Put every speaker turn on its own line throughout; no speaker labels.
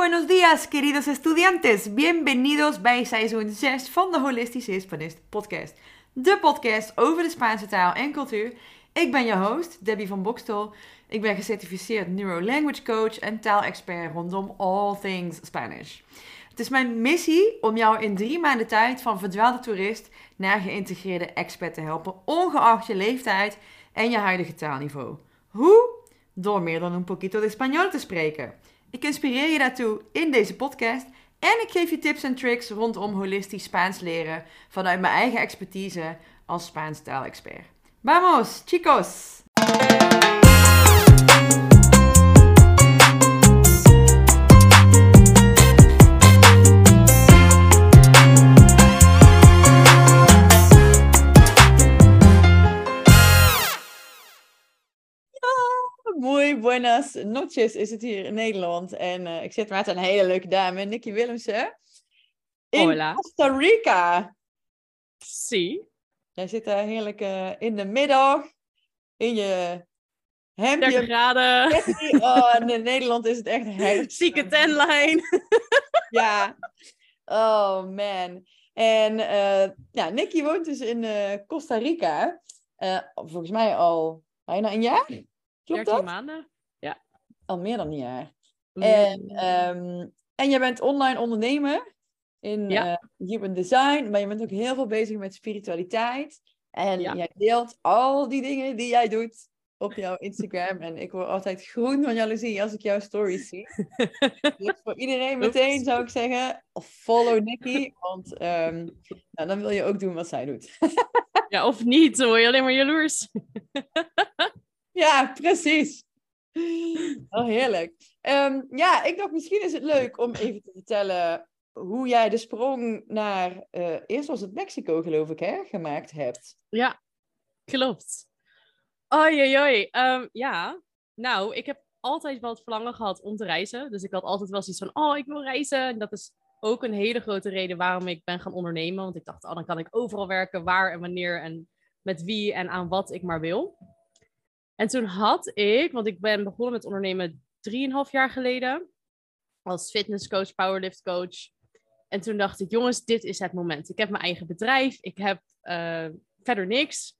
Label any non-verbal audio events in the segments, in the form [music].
buenos días, queridos estudiantes. Bienvenidos bij seizoen 6 van de Holistische Hispanist podcast. De podcast over de Spaanse taal en cultuur. Ik ben je host, Debbie van Bokstel. Ik ben gecertificeerd Neuro-Language Coach en taalexpert rondom all things Spanish. Het is mijn missie om jou in drie maanden tijd van verdwaalde toerist naar geïntegreerde expert te helpen, ongeacht je leeftijd en je huidige taalniveau. Hoe? Door meer dan een poquito de español te spreken. Ik inspireer je daartoe in deze podcast en ik geef je tips en tricks rondom holistisch Spaans leren vanuit mijn eigen expertise als Spaans taalexpert. Vamos, chicos! Buenas noches is het hier in Nederland. En uh, ik zit met een hele leuke dame, Nikki Willemsen. In
Hola.
Costa Rica.
Sí.
Jij zit daar heerlijk uh, in de middag. In je
30
hemdje.
graden.
Oh, en in Nederland is het echt herfst.
Zieke tenlijn. [laughs]
Ja. Oh man. En uh, ja, Nikki woont dus in uh, Costa Rica. Uh, volgens mij al bijna een jaar. Klopt
13
dat?
maanden.
Al meer dan een jaar. En, um, en jij bent online ondernemer in
Ja.
uh, human design, maar je bent ook heel veel bezig met spiritualiteit. En
Ja.
jij deelt al die dingen die jij doet op jouw Instagram. en ik word altijd groen van jaloezie als ik jouw stories zie. [laughs] dus voor iedereen meteen zou ik zeggen, follow Nikki, want ehm, nou, dan wil je ook doen wat zij doet.
Ja, of niet, dan word je alleen maar jaloers. [laughs]
Ja, precies. [laughs] Oh, heerlijk. Ehm, ja, ik dacht misschien is het leuk om even te vertellen hoe jij de sprong naar, eh, eerst was het Mexico geloof ik hè, gemaakt hebt.
Ja, klopt. Oei, oei. Ehm, ja, nou, ik heb altijd wel het verlangen gehad om te reizen. Dus ik had altijd wel zoiets van, oh, ik wil reizen. En dat is ook een hele grote reden waarom ik ben gaan ondernemen. Want ik dacht, oh, dan kan ik overal werken, waar en wanneer en met wie en aan wat ik maar wil. En toen had ik, want ik ben begonnen met ondernemen drieënhalf jaar geleden. Als fitnesscoach, powerliftcoach. En toen dacht ik, jongens, dit is het moment. Ik heb mijn eigen bedrijf. Ik heb eh, verder niks.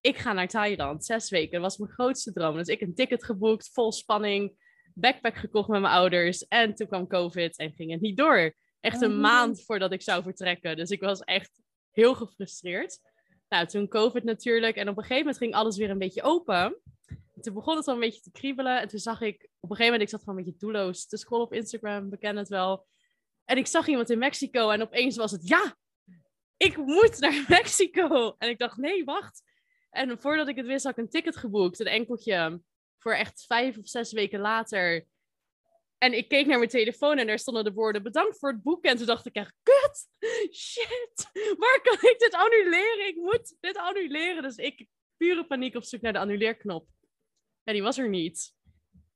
Ik ga naar Thailand, zes weken. Dat was mijn grootste droom. Dus ik een ticket geboekt, vol spanning. Backpack gekocht met mijn ouders. En toen kwam COVID en ging het niet door. Echt een
Oh.
maand voordat ik zou vertrekken. Dus ik was echt heel gefrustreerd. Nou, toen COVID natuurlijk. En op een gegeven moment ging alles weer een beetje open. Toen begon het al een beetje te kriebelen. En toen zag ik, op een gegeven moment, ik zat gewoon een beetje doelloos te scrollen op Instagram, beken het wel. En ik zag iemand in Mexico en opeens was het, ja, ik moet naar [laughs] Mexico. En ik dacht, nee, wacht. En voordat ik het wist, had ik een ticket geboekt, een enkeltje, voor echt vijf of zes weken later. En ik keek naar mijn telefoon en daar stonden de woorden, bedankt voor het boeken. En toen dacht ik echt, kut, shit, waar kan ik dit annuleren? Ik moet dit annuleren. Dus ik, pure paniek op zoek naar de annuleerknop. Ja, die was er niet.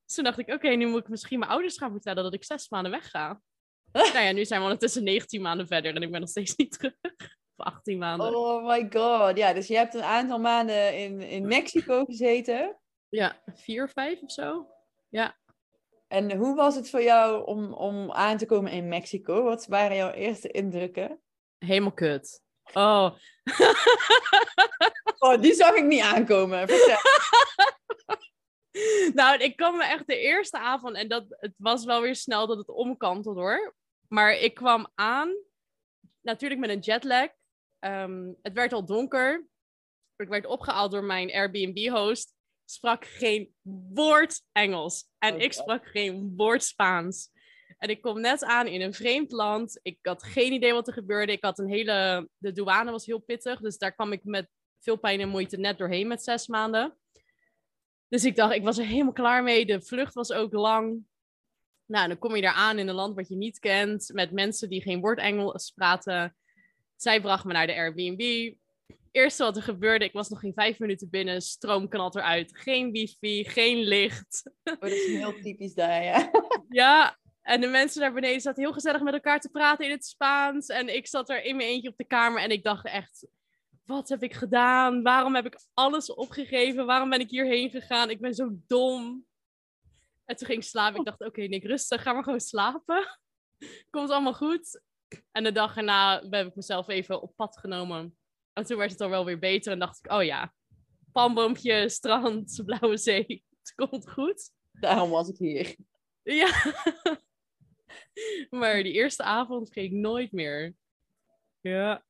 Dus toen dacht ik, oké, nu moet ik misschien mijn ouders gaan vertellen dat ik zes maanden wegga. [laughs] nou ja, nu zijn we ondertussen 19 maanden verder en ik ben nog steeds niet terug. Of 18 maanden.
Oh my god. Ja, dus je hebt een aantal maanden in, in Mexico gezeten.
Ja, vier of vijf of zo. Ja.
En hoe was het voor jou om, om aan te komen in Mexico? Wat waren jouw eerste indrukken?
Helemaal kut. Oh. [laughs]
Oh, die zag ik niet aankomen. [laughs] [laughs]
Nou, ik kwam me echt de eerste avond en dat, het was wel weer snel dat het omkantelde hoor. Maar ik kwam aan, natuurlijk met een jetlag. Ehm, het werd al donker. Ik werd opgehaald door mijn Airbnb-host. Sprak geen woord Engels. En
Oh,
ik
God.
sprak geen woord Spaans. En ik kom net aan in een vreemd land. Ik had geen idee wat er gebeurde. Ik had een hele. De douane was heel pittig. Dus daar kwam ik met veel pijn en moeite net doorheen met zes maanden. Dus ik dacht, ik was er helemaal klaar mee. De vlucht was ook lang. Nou, dan kom je daar aan in een land wat je niet kent. Met mensen die geen woord Engels praten. Zij bracht me naar de Airbnb. Eerste wat er gebeurde, ik was nog geen vijf minuten binnen. Stroom knalt eruit. Geen wifi, geen licht.
Oh, dat is heel typisch daar, ja. [laughs]
Ja, en de mensen daar beneden zaten heel gezellig met elkaar te praten in het Spaans. En ik zat er in mijn eentje op de kamer en ik dacht echt, wat heb ik gedaan? Waarom heb ik alles opgegeven? Waarom ben ik hierheen gegaan? Ik ben zo dom. En toen ging ik slapen. Ik dacht, oké Nick, rustig. Ga maar gewoon slapen. [laughs] Komt allemaal goed. En de dag erna heb ik mezelf even op pad genomen. En toen werd het al wel weer beter. En dacht ik, oh ja, palmboompje, strand, [laughs] blauwe zee. Het komt goed.
Daarom was ik hier.
Ja. [laughs] maar die eerste avond ging ik nooit meer. Ja.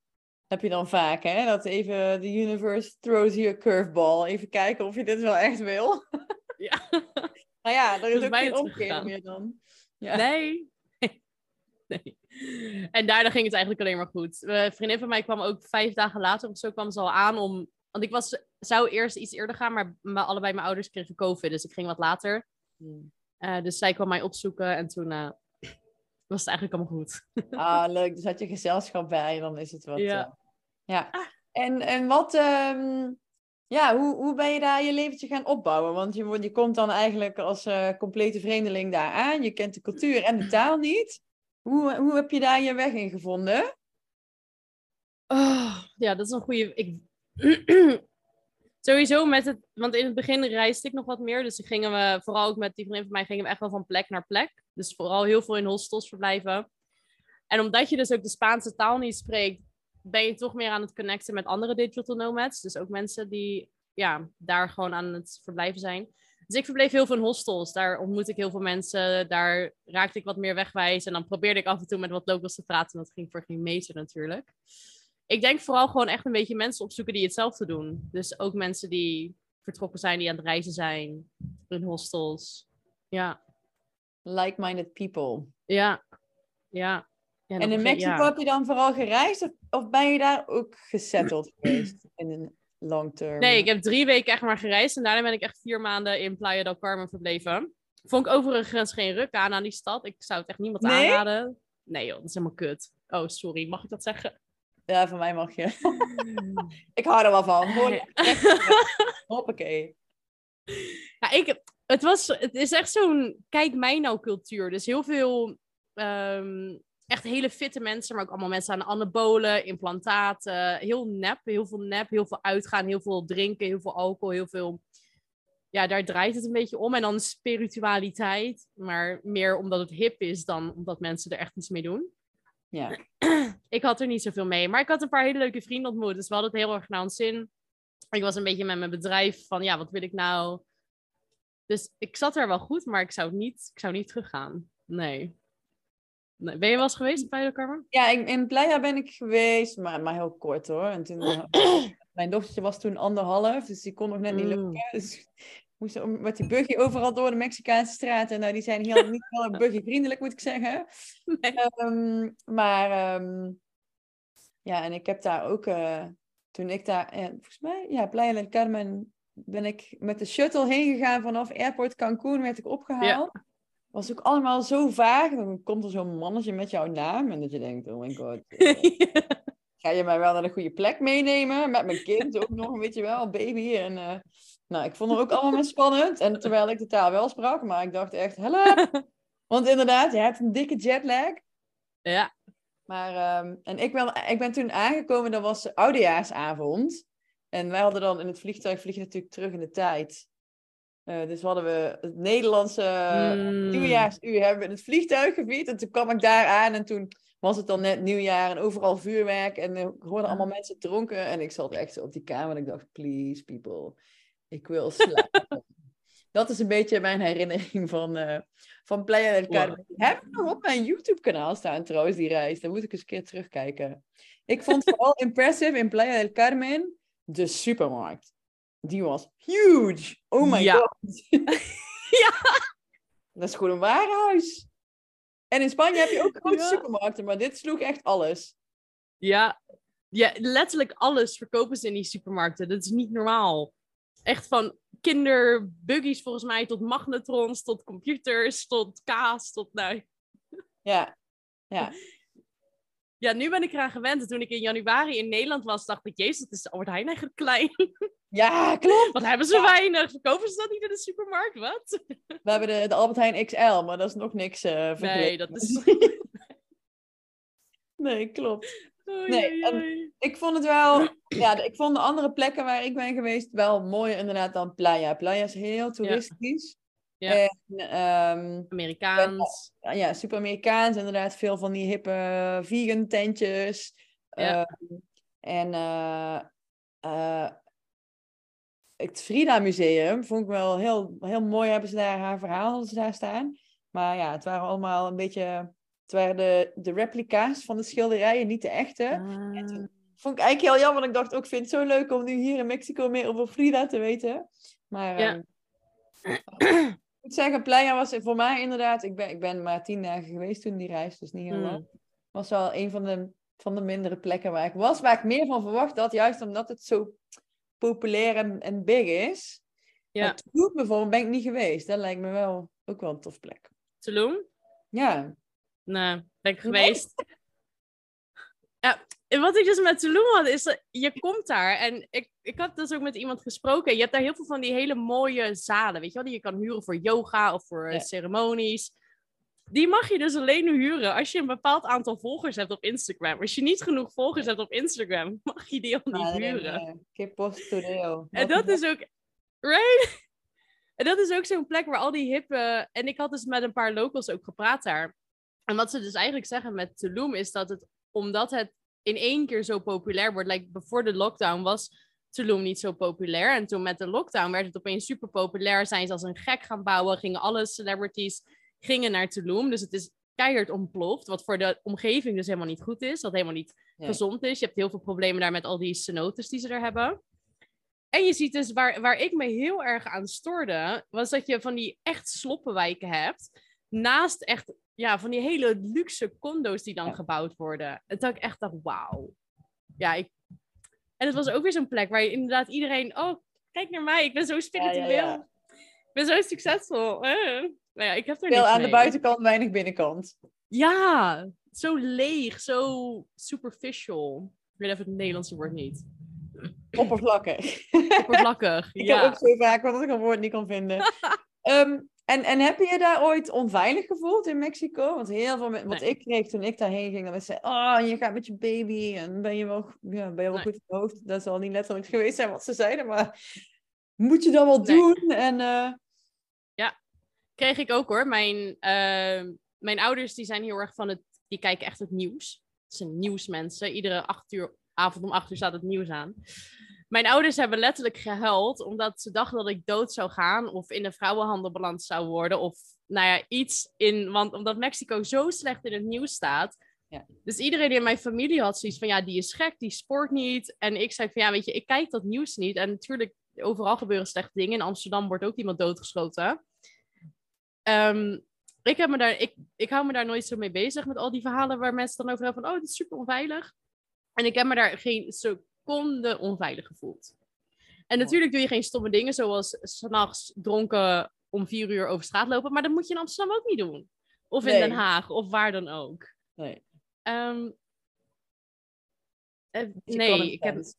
Heb je dan vaak, hè? Dat even de universe throws you a curveball. Even kijken of je dit wel echt wil. [laughs]
Ja. [laughs]
Nou ja, er is
Dat is
ook
bijna
geen omkeer meer dan. Ja.
Nee. [laughs] nee. En daarna ging het eigenlijk alleen maar goed. Eh, Een vriendin van mij kwam ook vijf dagen later of zo kwam ze al aan om... Want ik was, zou eerst iets eerder gaan, maar allebei mijn ouders kregen COVID. Dus ik ging wat later.
Hmm.
Eh, dus zij kwam mij opzoeken en toen eh, was het eigenlijk allemaal goed. [laughs]
Ah, leuk. Dus had je gezelschap bij en dan is het wat...
Ja.
eh, ja. En, en wat... ehm, ja, hoe, hoe ben je daar je leventje gaan opbouwen? Want je, wordt- je komt dan eigenlijk als eh, complete vreemdeling daar aan. Je kent de cultuur en de taal niet. Hoe, hoe heb je daar je weg in gevonden?
Oh, ja, dat is een goede. Ik... [clears throat] Sowieso met het. Want in het begin reisde ik nog wat meer. Dus gingen we, vooral ook met die vriendin van mij, gingen we echt wel van plek naar plek. Dus vooral heel veel in hostels verblijven. En omdat je dus ook de Spaanse taal niet spreekt, ben je toch meer aan het connecten met andere digital nomads. Dus ook mensen die ja, daar gewoon aan het verblijven zijn. Dus ik verbleef heel veel in hostels. Daar ontmoette ik heel veel mensen. Daar raakte ik wat meer wegwijs. En dan probeerde ik af en toe met wat locals te praten. Dat ging voor geen meter natuurlijk. Ik denk vooral gewoon echt een beetje mensen opzoeken die hetzelfde doen. Dus ook mensen die vertrokken zijn, die aan het reizen zijn. In hostels. Ja,
Like-minded people.
ja, ja. Ja,
En in Mexico
ja.
heb je dan vooral gereisd? Of, of ben je daar ook gesetteld [clears throat] geweest? In een long term?
Nee, ik heb drie weken echt maar gereisd. En daarna ben ik echt vier maanden in Playa del Carmen verbleven. Vond ik overigens geen ruk aan aan die stad. Ik zou het echt niemand
Nee?
aanraden. Nee joh, dat is helemaal kut. Oh, sorry. Mag ik dat zeggen?
Ja, van mij mag je. [laughs] ik hou er wel van. Gewoon Hoppakee.
Ja, ik, het, was, het is echt zo'n kijk mij nou cultuur. Dus heel veel ehm, echt hele fitte mensen, maar ook allemaal mensen aan anabolen, implantaten. Heel nep, heel veel nep, heel veel uitgaan, heel veel drinken, heel veel alcohol, heel veel... Ja, daar draait het een beetje om. En dan spiritualiteit, maar meer omdat het hip is dan omdat mensen er echt iets mee doen.
Ja. [clears throat]
Ik had er niet zoveel mee, maar ik had een paar hele leuke vrienden ontmoet. Dus we hadden het heel erg naar ons zin. Ik was een beetje met mijn bedrijf van, ja, wat wil ik nou? Dus ik zat er wel goed, maar ik zou niet, ik zou niet teruggaan. Nee. nee. Ben je wel eens geweest in Playa del Carmen?
Ja, ik, in Playa ben ik geweest, maar, maar heel kort hoor. En toen, eh, [clears throat] mijn dochtertje was toen anderhalf, dus die kon nog net niet
Mm.
lukken. Dus ik moest om- met die buggy overal door de Mexicaanse straten. Nou, die zijn heel, niet heel buggy vriendelijk, moet ik zeggen. [laughs]
Nee.
Ehm, maar ehm, ja, en ik heb daar ook, eh, toen ik daar, eh, volgens mij, ja, Playa del Carmen, ben ik met de shuttle heen gegaan vanaf Airport Cancun, werd ik opgehaald. Was ook allemaal zo vaag. Dan komt er zo'n mannetje met jouw naam en dat je denkt, oh my god. [laughs] eh, ga je mij wel naar de goede plek meenemen? Met mijn kind ook nog, weet je wel, baby. En, nou, ik vond het ook allemaal spannend. En terwijl ik de taal wel sprak, maar ik dacht echt, help! [laughs] Want inderdaad, je hebt een dikke jetlag.
ja.
Maar, ehm, en ik ben, ik ben toen aangekomen, dat was oudejaarsavond. En wij hadden dan in het vliegtuig, vliegen natuurlijk terug in de tijd. Eh, dus hadden we het Nederlandse
Mm.
nieuwjaarsuur hebben we in het vliegtuig gevierd. En toen kwam ik daar aan en toen was het dan net nieuwjaar en overal vuurwerk. En eh, ik hoorde allemaal mensen dronken. En ik zat echt op die kamer en ik dacht, please people, ik wil slapen. [laughs] Dat is een beetje mijn herinnering van, eh van Playa del Carmen. Heb ik nog op mijn YouTube-kanaal staan trouwens, die reis. Daar moet ik eens een keer terugkijken. Ik vond [laughs] vooral impressive in Playa del Carmen de supermarkt. Die was huge. Oh my
Ja.
god. [laughs]
Ja.
Dat is gewoon een warenhuis. En in Spanje heb je ook grote
Ja.
supermarkten, maar dit sloeg echt alles.
Ja. ja, letterlijk alles verkopen ze in die supermarkten. Dat is niet normaal. Echt van kinderbuggies volgens mij tot magnetrons, tot computers, tot kaas, tot nou,
Ja. Ja. [laughs]
Ja, nu ben ik eraan gewend. En toen ik in januari in Nederland was, dacht ik, jezus, het is Albert Heijn eigenlijk klein. [laughs]
Ja, klopt.
Wat hebben ze weinig? Verkopen ze dat niet in de supermarkt? Wat? [laughs]
We hebben de, de Albert Heijn XL, maar dat is nog niks eh
Nee, dat is...
Nee, klopt. Nee, en-. Ik vond het wel... [clears throat] Ja, ik vond de andere plekken waar ik ben geweest wel mooier inderdaad dan Playa. Playa is heel toeristisch.
Ja.
En, ehm,
Amerikaans.
ja, super Amerikaans. Inderdaad, veel van die hippe vegan tentjes.
Ja.
Ehm, en eh, eh, het Frida Museum vond ik wel heel, heel mooi. Hebben ze daar haar verhaal ze daar staan. Maar ja, het waren allemaal een beetje. Het waren de, de replica's van de schilderijen, niet de echte.
Ah.
Vond ik eigenlijk heel jammer. want Ik dacht ook, ik vind het zo leuk om nu hier in Mexico meer over Frida te weten. Maar
Ja.
ehm, ik moet zeggen, Playa was voor mij inderdaad... Ik ben, ik ben maar tien dagen geweest toen die reis, dus niet heel
Hmm.
lang. Was wel een van de, van de mindere plekken waar ik was. Waar ik meer van verwacht had, juist omdat het zo populair en, en big is.
Ja.
Tulum bijvoorbeeld ben ik niet geweest. Dat lijkt me wel ook wel een tof plek.
Tulum?
Ja.
Nee, ben ik
Nee?
geweest. Ja, en wat ik dus met Tulum had, is dat je komt daar en ik, ik had dus ook met iemand gesproken. Je hebt daar heel veel van die hele mooie zalen, weet je wel, die je kan huren voor yoga of voor eh,
Ja.
ceremonies. Die mag je dus alleen huren als je een bepaald aantal volgers hebt op Instagram. Als je niet genoeg volgers hebt op Instagram, [laughs] mag je die al niet huren.
eh, Que.
En dat is ook. Right? [laughs] En dat is ook zo'n plek waar al die hippe. En ik had dus met een paar locals ook gepraat daar. En wat ze dus eigenlijk zeggen met Tulum is dat het, omdat het in één keer zo populair wordt, like voor de lockdown was Tulum niet zo populair. En toen met de lockdown werd het opeens super populair. Zijn ze als een gek gaan bouwen, gingen alle celebrities gingen naar Tulum. Dus het is keihard ontploft, wat voor de omgeving dus helemaal niet goed is. Wat helemaal niet
Nee.
gezond is. Je hebt heel veel problemen daar met al die cenotes die ze er hebben. En je ziet dus, waar, waar ik me heel erg aan stoorde, was dat je van die echt sloppenwijken hebt. Naast echt, ja, van die hele luxe condo's die dan
Ja.
gebouwd worden. En dat ik echt dacht, wauw. Ja, ik... En het was ook weer zo'n plek waar je inderdaad iedereen, oh, kijk naar mij, ik ben zo spiritueel.
ja.
Ik ben zo succesvol. Nou ja, ik heb er
Veel aan de buitenkant, weinig binnenkant.
Ja, zo leeg, zo superficial. Ik weet even het Nederlandse woord niet.
Oppervlakkig.
Oppervlakkig. [laughs]
Ik heb ook zo vaak wat ik een woord niet kan vinden. [laughs] Ehm, en, en heb je je daar ooit onveilig gevoeld in Mexico? Want heel veel, wat
Nee.
ik kreeg toen ik daarheen ging, dan was ze, oh, je gaat met je baby en ben je wel, ja, ben je wel
Nee.
goed in je hoofd. Dat zal niet letterlijk [laughs] geweest zijn wat ze zeiden, maar moet je dat wel
Nee.
doen? En eh,
Kreeg ik ook hoor. Mijn, ehm, mijn ouders die zijn heel erg van het, die kijken echt het nieuws. Het zijn nieuwsmensen. Iedere acht uur, avond om acht uur staat het nieuws aan. Mijn ouders hebben letterlijk gehuild omdat ze dachten dat ik dood zou gaan of in de vrouwenhandel beland zou worden of nou ja, iets in, want omdat Mexico zo slecht in het nieuws staat.
Ja.
Dus iedereen in mijn familie had zoiets van ja, die is gek, die sport niet. En ik zei van ja, weet je, ik kijk dat nieuws niet. En natuurlijk, overal gebeuren slechte dingen. In Amsterdam wordt ook iemand doodgeschoten. Ehm, ik, heb me daar, ik, ik hou me daar nooit zo mee bezig met al die verhalen waar mensen dan over hebben van, oh, het is super onveilig. En ik heb me daar geen seconde onveilig gevoeld. En natuurlijk doe je geen stomme dingen, zoals s'nachts dronken om vier uur over straat lopen, maar dat moet je in Amsterdam ook niet doen. Of in
Nee.
Den Haag, of waar dan ook.
nee.
Ehm, eh, nee, ik heb...
sense.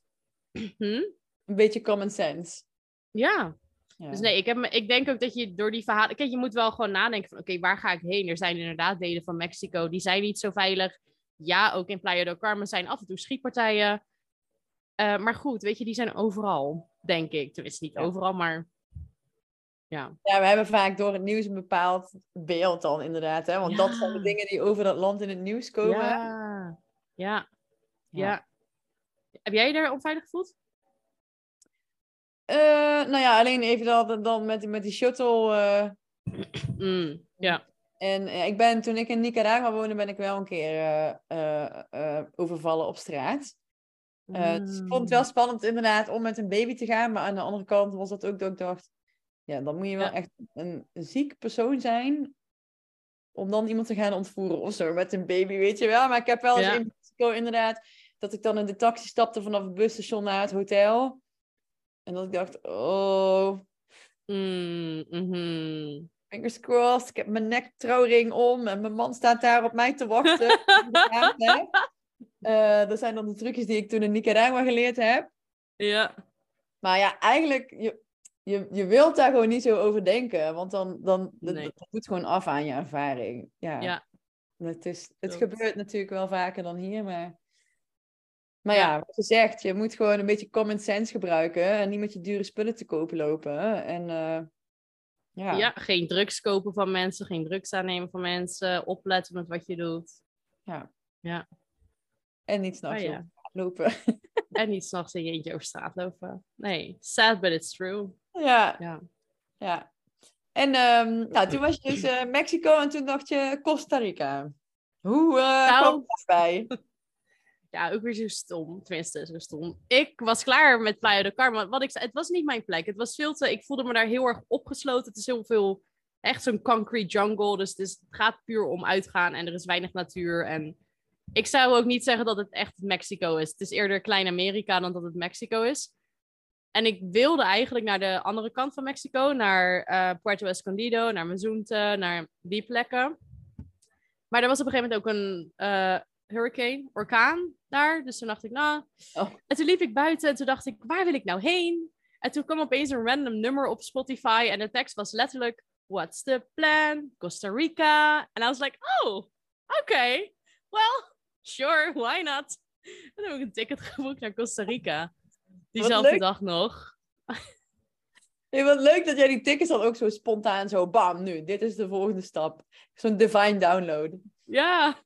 [clears throat]
Hm?
Een beetje common sense.
Ja,
Ja.
Dus nee, ik, heb, me- ik denk ook dat je door die verhalen... Kijk, je moet wel gewoon nadenken van... Oké, waar ga ik heen? Er zijn inderdaad delen van Mexico. Die zijn niet zo veilig. Ja, ook in Playa del Carmen zijn af en toe schietpartijen. Eh, maar goed, weet je, die zijn overal, denk ik. Tenminste, niet
Ja.
overal, maar... Ja,
Ja, we hebben vaak door het nieuws een bepaald beeld dan inderdaad. Hè? Want dat zijn de dingen die over dat land in het nieuws komen.
ja, ja,
Ja.
Heb jij je daar onveilig gevoeld?
Eh, nou ja, alleen even dan, dan met, met die shuttle. eh,
Mm, ja,
en ik ben, toen ik in Nicaragua woonde, ben ik wel een keer overvallen op straat. Eh, dus ik vond het wel spannend inderdaad om met een baby te gaan. Maar aan de andere kant was dat ook dat ik dacht... Ja, dan moet je wel
Ja.
echt een ziek persoon zijn... om dan iemand te gaan ontvoeren of zo met een baby, weet je wel. Maar ik heb wel eens
Ja.
in Mexico inderdaad... dat ik dan in de taxi stapte vanaf het busstation naar het hotel. En dat ik dacht, oh,
Mm, mhm.
fingers crossed. Ik heb mijn nektrouwring om en mijn man staat daar op mij te wachten. [laughs] Eh, dat zijn dan de trucjes die ik toen in Nicaragua geleerd heb.
Ja,
Maar ja, eigenlijk, je, je, je wilt daar gewoon niet zo over denken. Want dan, dan dat,
Nee.
dat doet gewoon af aan je ervaring. Ja,
ja.
Het, is, het
Klopt.
gebeurt natuurlijk wel vaker dan hier, maar... Maar ja, wat je zegt, je moet gewoon een beetje common sense gebruiken. En niet met je dure spullen te kopen lopen. En eh, Ja.
Ja, geen drugs kopen van mensen, geen drugs aannemen van mensen, opletten met wat je doet.
En niet s'nachts
Oh, ja.
lopen. [laughs]
En niet s'nachts in je eentje over straat lopen. Nee, sad but it's true.
ja,
Ja.
ja. En ehm, nou, toen was je dus eh, Mexico en toen dacht je Costa Rica. Hoe eh
Nou,
kwam dat bij?
Ja, ook weer zo stom. Tenminste, zo stom. Ik was klaar met Playa del Carmen. Wat ik zei, het was niet mijn plek. Het was veel te... Ik voelde me daar heel erg opgesloten. Het is heel veel... Echt zo'n concrete jungle. Dus het, is- het gaat puur om uitgaan. En er is weinig natuur. En ik zou ook niet zeggen dat het echt Mexico is. Het is eerder klein Amerika dan dat het Mexico is. En ik wilde eigenlijk naar de andere kant van Mexico. Naar eh, Puerto Escondido, naar Mazunte, naar die plekken. Maar er was op een gegeven moment ook een eh, hurricane, orkaan daar. Dus toen dacht ik, nou...
Oh.
En toen liep ik buiten en toen dacht ik, waar wil ik nou heen? En toen kwam opeens een random nummer op Spotify en de tekst was letterlijk, what's the plan? Costa Rica. En I was like, oh, oké. Well, sure, why not? En toen heb ik een ticket geboekt naar Costa Rica. Diezelfde
leuk.
dag nog.
Hey, wat leuk dat jij die tickets dan ook zo spontaan zo bam, nu, dit is de volgende stap. Zo'n divine download.
Ja.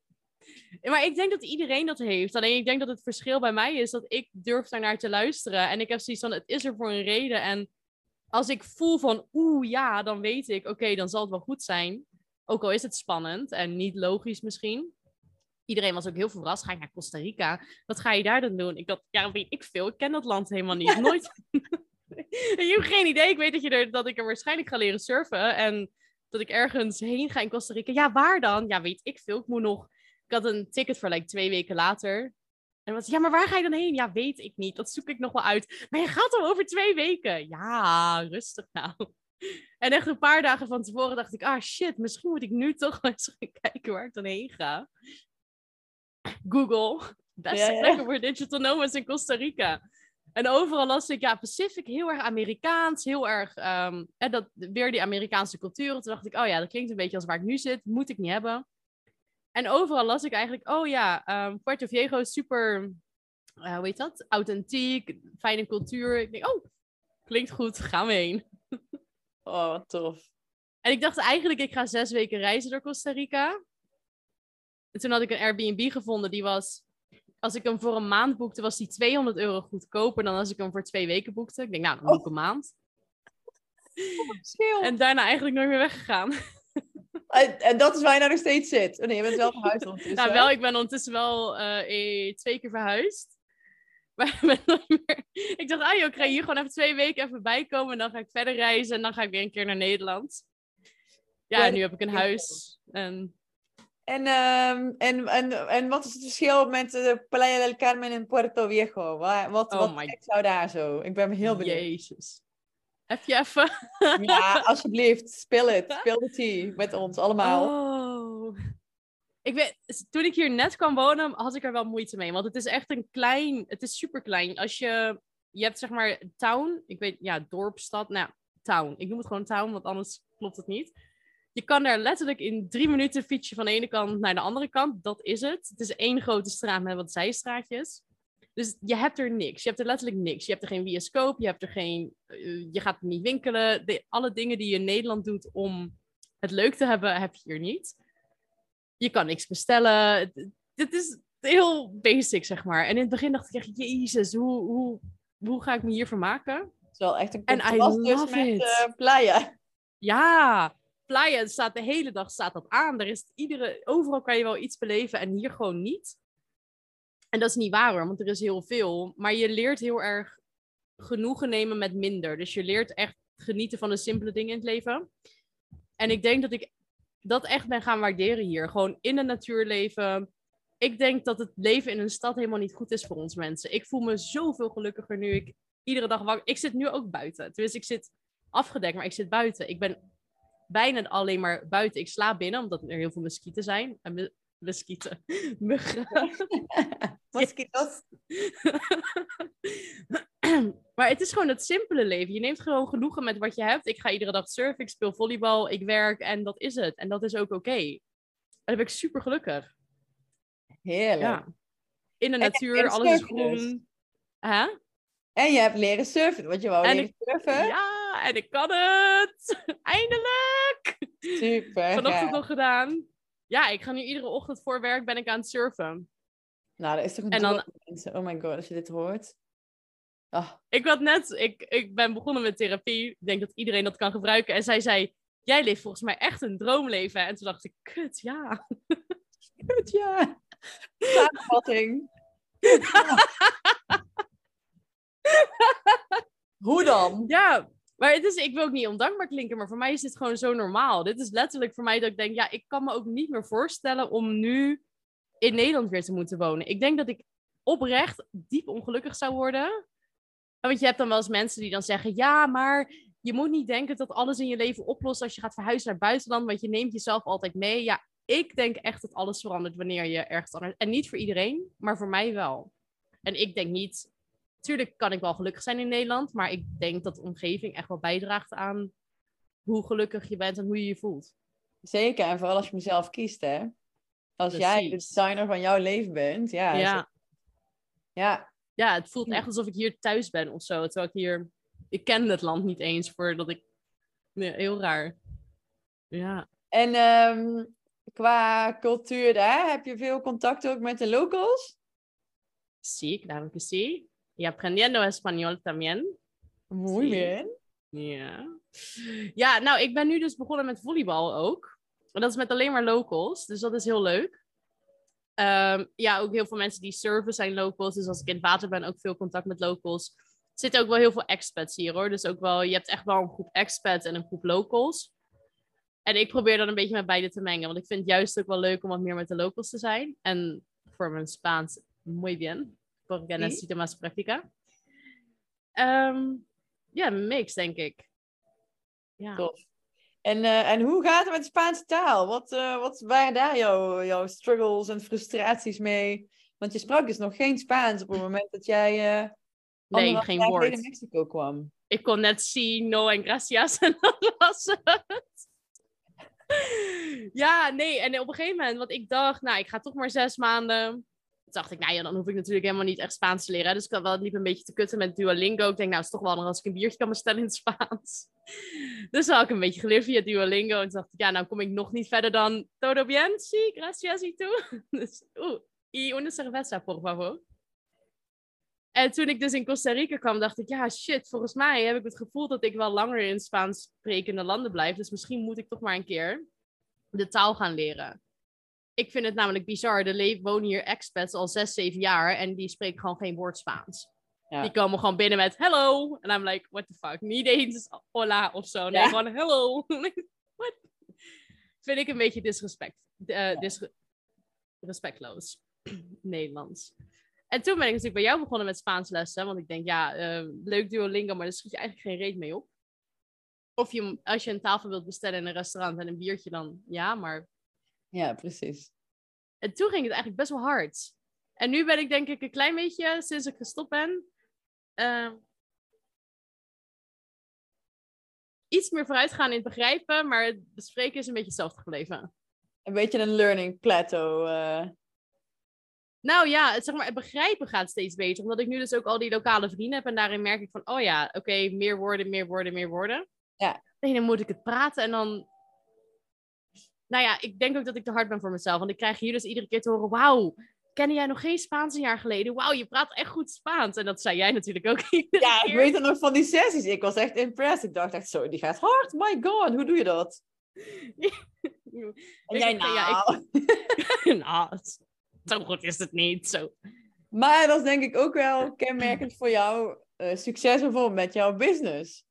Maar ik denk dat iedereen dat heeft. Alleen ik denk dat het verschil bij mij is dat ik durf daarnaar te luisteren. En ik heb zoiets van, het is er voor een reden. En als ik voel van, oeh ja, dan weet ik, oké, dan zal het wel goed zijn. Ook al is het spannend en niet logisch misschien. Iedereen was ook heel verrast. Ga ik naar Costa Rica? Wat ga je daar dan doen? Ik dacht, ja, weet ik veel. Ik ken dat land helemaal niet. Nooit. [laughs] je hebt geen idee. Ik weet dat, je er, dat ik er waarschijnlijk ga leren surfen. En dat ik ergens heen ga in Costa Rica. Ja, waar dan? Ja, weet ik veel. Ik moet nog... Ik had een ticket voor like, twee weken later. En was ja, maar waar ga je dan heen? Ja, weet ik niet. Dat zoek ik nog wel uit. Maar je gaat al over twee weken. Ja, rustig nou. En echt een paar dagen van tevoren dacht ik, ah shit, misschien moet ik nu toch eens gaan [laughs] kijken waar ik dan heen ga. Google, beste
Ja, ja.
plekken voor digital nomads in Costa Rica. En overal las ik, ja, Pacific, heel erg Amerikaans, heel erg, ehm, en dat, weer die Amerikaanse cultuur. Toen dacht ik, oh ja, dat klinkt een beetje als waar ik nu zit, moet ik niet hebben. En overal las ik eigenlijk, oh ja, ehm, Puerto Viejo is super, eh, hoe heet dat, authentiek, fijne cultuur. Ik denk, oh, klinkt goed, gaan we heen.
Oh, wat tof.
En ik dacht eigenlijk, ik ga zes weken reizen door Costa Rica. En toen had ik een Airbnb gevonden, die was... Als ik hem voor een maand boekte, was die 200 euro goedkoper dan als ik hem voor twee weken boekte. Ik denk, nou, dan boek ik een maand. En daarna eigenlijk nooit meer weggegaan.
En, dat is waar je nou nog steeds zit. Oh nee, je bent wel verhuisd ondertussen.
nou, wel, ik ben ondertussen wel eh, eh, twee keer verhuisd. Maar ik ben nooit meer... Ik dacht, ah joh, ik ga hier gewoon even twee weken even bijkomen. En dan ga ik verder reizen. En dan ga ik weer een keer naar Nederland. Ja,
Ja,
en nu heb ik een huis. En
En, ehm, en, en, en wat is het verschil met de Playa del Carmen en Puerto Viejo? Waar, wat
Oh
wat
my-
jou daar zo? Ik ben heel benieuwd.
Jezus. Heb je even... [laughs]
Ja, alsjeblieft, speel het. Speel de tea met ons allemaal.
Oh. Ik weet, toen ik hier net kwam wonen, had ik er wel moeite mee. Want het is echt een klein, het is super klein. Als je, je hebt zeg maar town, ik weet, ja, dorp, stad, nou, town. Ik noem het gewoon town, want anders klopt het niet. Je kan daar letterlijk in drie minuten fietsen van de ene kant naar de andere kant. Dat is het. Het is één grote straat met wat zijstraatjes. Dus je hebt er niks. Je hebt er letterlijk niks. Je hebt er geen bioscoop. Je hebt er geen. eh, je gaat niet winkelen. De, alle dingen die je in Nederland doet om het leuk te hebben, heb je hier niet. Je kan niks bestellen. Dit is heel basic, zeg maar. En in het begin dacht ik echt, jezus, hoe, hoe, hoe ga ik me hier vermaken?
Het is wel echt een contrast dus met eh, Playa.
Ja, Playa staat de hele dag staat dat aan. Er is iedere, overal kan je wel iets beleven en hier gewoon niet. En dat is niet waar want er is heel veel. Maar je leert heel erg genoegen nemen met minder. Dus je leert echt genieten van de simpele dingen in het leven. En ik denk dat ik dat echt ben gaan waarderen hier. Gewoon in de natuur leven. Ik denk dat het leven in een stad helemaal niet goed is voor ons mensen. Ik voel me zoveel gelukkiger nu ik iedere dag wakker... Ik zit nu ook buiten. Tenminste, ik zit afgedekt, maar ik zit buiten. Ik ben bijna alleen maar buiten. Ik slaap binnen, omdat er heel veel muskieten zijn. En mu- muskieten. [laughs] Muggen. [laughs]
Mosquito's. [laughs]
maar het is gewoon het simpele leven. Je neemt gewoon genoegen met wat je hebt. Ik ga iedere dag surfen, ik speel volleybal, ik werk en dat is het. En dat is ook oké. En dan ben ik super gelukkig.
Heerlijk.
Ja. In de natuur, alles is
dus.
groen. Hè?
En je hebt leren surfen, want je wou
En
leren surfen.
Ja, en ik kan het. [laughs] Eindelijk.
Super.
Vanochtend nog gedaan. Ja, ik ga nu iedere ochtend voor werk ben ik aan het surfen.
Nou, dat is toch een
En dan-
mensen. Oh my god, als je dit hoort. Ah,
Ik had net, ik, ik ben begonnen met therapie. Ik denk dat iedereen dat kan gebruiken. En zij zei, jij leeft volgens mij echt een droomleven. En toen dacht ik, kut, ja. [laughs]
Goed, ja. Samenvatting. [laughs] Hoe dan?
Ja, maar het is, ik wil ook niet ondankbaar klinken, maar voor mij is dit gewoon zo normaal. Dit is letterlijk voor mij dat ik denk, ja, ik kan me ook niet meer voorstellen om nu in Nederland weer te moeten wonen. Ik denk dat ik oprecht diep ongelukkig zou worden. Want je hebt dan wel eens mensen die dan zeggen, ja, maar je moet niet denken dat alles in je leven oplost als je gaat verhuizen naar het buitenland, want je neemt jezelf altijd mee. Ja, ik denk echt dat alles verandert wanneer je ergens anders... En niet voor iedereen, maar voor mij wel. En ik denk niet Tuurlijk kan ik wel gelukkig zijn in Nederland, maar ik denk dat de omgeving echt wel bijdraagt aan hoe gelukkig je bent en hoe je je voelt.
Zeker, en vooral als je mezelf kiest, hè. Als jij de designer van jouw leven bent. Ja,
Ja,
ja.
ja het voelt echt alsof ik hier thuis ben of zo. Terwijl ik hier, ik ken het land niet eens voordat ik, nee, heel raar. Ja,
En ehm, qua cultuur daar, heb je veel contact ook met de locals?
sí, claro que sí. Y aprendiendo español también.
Muy
Sí.
bien.
Ja. Ja, nou, ik ben nu dus begonnen met volleybal ook. En dat is met alleen maar locals, dus dat is heel leuk. Ehm, ja, ook heel veel mensen die surfen zijn locals. Dus als ik in het water ben, ook veel contact met locals. Er zitten ook wel heel veel expats hier hoor. Dus ook wel, je hebt echt wel een groep expats en een groep locals. En ik probeer dan een beetje met beide te mengen. Want ik vind het juist ook wel leuk om wat meer met de locals te zijn. En voor mijn Spaans, muy bien. Porque
Sí.
necesito más práctica. Ehm, ja, mix, denk ik. Ja.
Tof. En, eh, en hoe gaat het met de Spaanse taal? Wat, eh, wat waren daar jouw, jouw struggles en frustraties mee? Want je sprak dus nog geen Spaans op het moment dat jij eh
Nee, geen
jaar
woord.
in Mexico kwam.
Ik kon net sí, no en gracias [laughs] en dat was het. Ja, nee, en op een gegeven moment, want ik dacht, nou, ik ga toch maar zes maanden. Dacht ik, nou ja, dan hoef ik natuurlijk helemaal niet echt Spaans te leren. Dus ik wel liep een beetje te kutten met Duolingo. Ik denk, nou, is toch wel als ik een biertje kan bestellen in het Spaans. [laughs] Dus had ik een beetje geleerd via Duolingo. En toen dacht ik, ja, nou kom ik nog niet verder dan todo bien, sí, gracias y tú. [laughs] Dus, oeh, y una cerveza, por favor. En toen ik dus in Costa Rica kwam, dacht ik, ja, shit, volgens mij heb ik het gevoel dat ik wel langer in Spaans sprekende landen blijf. Dus misschien moet ik toch maar een keer de taal gaan leren. Ik vind het namelijk bizar. Er wonen hier expats al zes, zeven jaar en die spreken gewoon geen woord Spaans.
Ja.
Die komen gewoon binnen met hello. En I'm like, what the fuck? Niet eens hola of zo. Nee,
Ja.
gewoon hello. [laughs] what? Vind ik een beetje disrespect. disre- respectloos. [clears throat] Nederlands. En toen ben ik natuurlijk bij jou begonnen met Spaans lessen. Want ik denk, ja, eh, leuk Duolingo, maar daar schiet je eigenlijk geen reet mee op. Of je, als je een tafel wilt bestellen in een restaurant en een biertje, dan ja, maar
Ja, precies.
en toen ging het eigenlijk best wel hard. En nu ben ik denk ik een klein beetje, sinds ik gestopt ben, eh, iets meer vooruit gaan in het begrijpen, maar het bespreken is een beetje hetzelfde gebleven.
Een beetje een learning plateau. eh.
Nou ja, het, zeg maar, het begrijpen gaat steeds beter, omdat ik nu dus ook al die lokale vrienden heb en daarin merk ik van, oh ja, oké, meer woorden, meer woorden, meer woorden.
Ja.
Nee, dan moet ik het praten en dan... Nou ja, ik denk ook dat ik te hard ben voor mezelf, want ik krijg hier dus iedere keer te horen, wauw, kende jij nog geen Spaans een jaar geleden? Wauw, je praat echt goed Spaans. En dat zei jij natuurlijk ook [laughs]
Ja, ik weet het nog van die sessies. Ik was echt impressed. Ik dacht echt zo, die gaat hard. My god, hoe doe je dat? [laughs] En
Ik
jij nou?
ja, [laughs] nou, zo goed is het niet. Zo.
Maar dat is denk ik ook wel kenmerkend voor jouw eh, succes bijvoorbeeld met jouw business.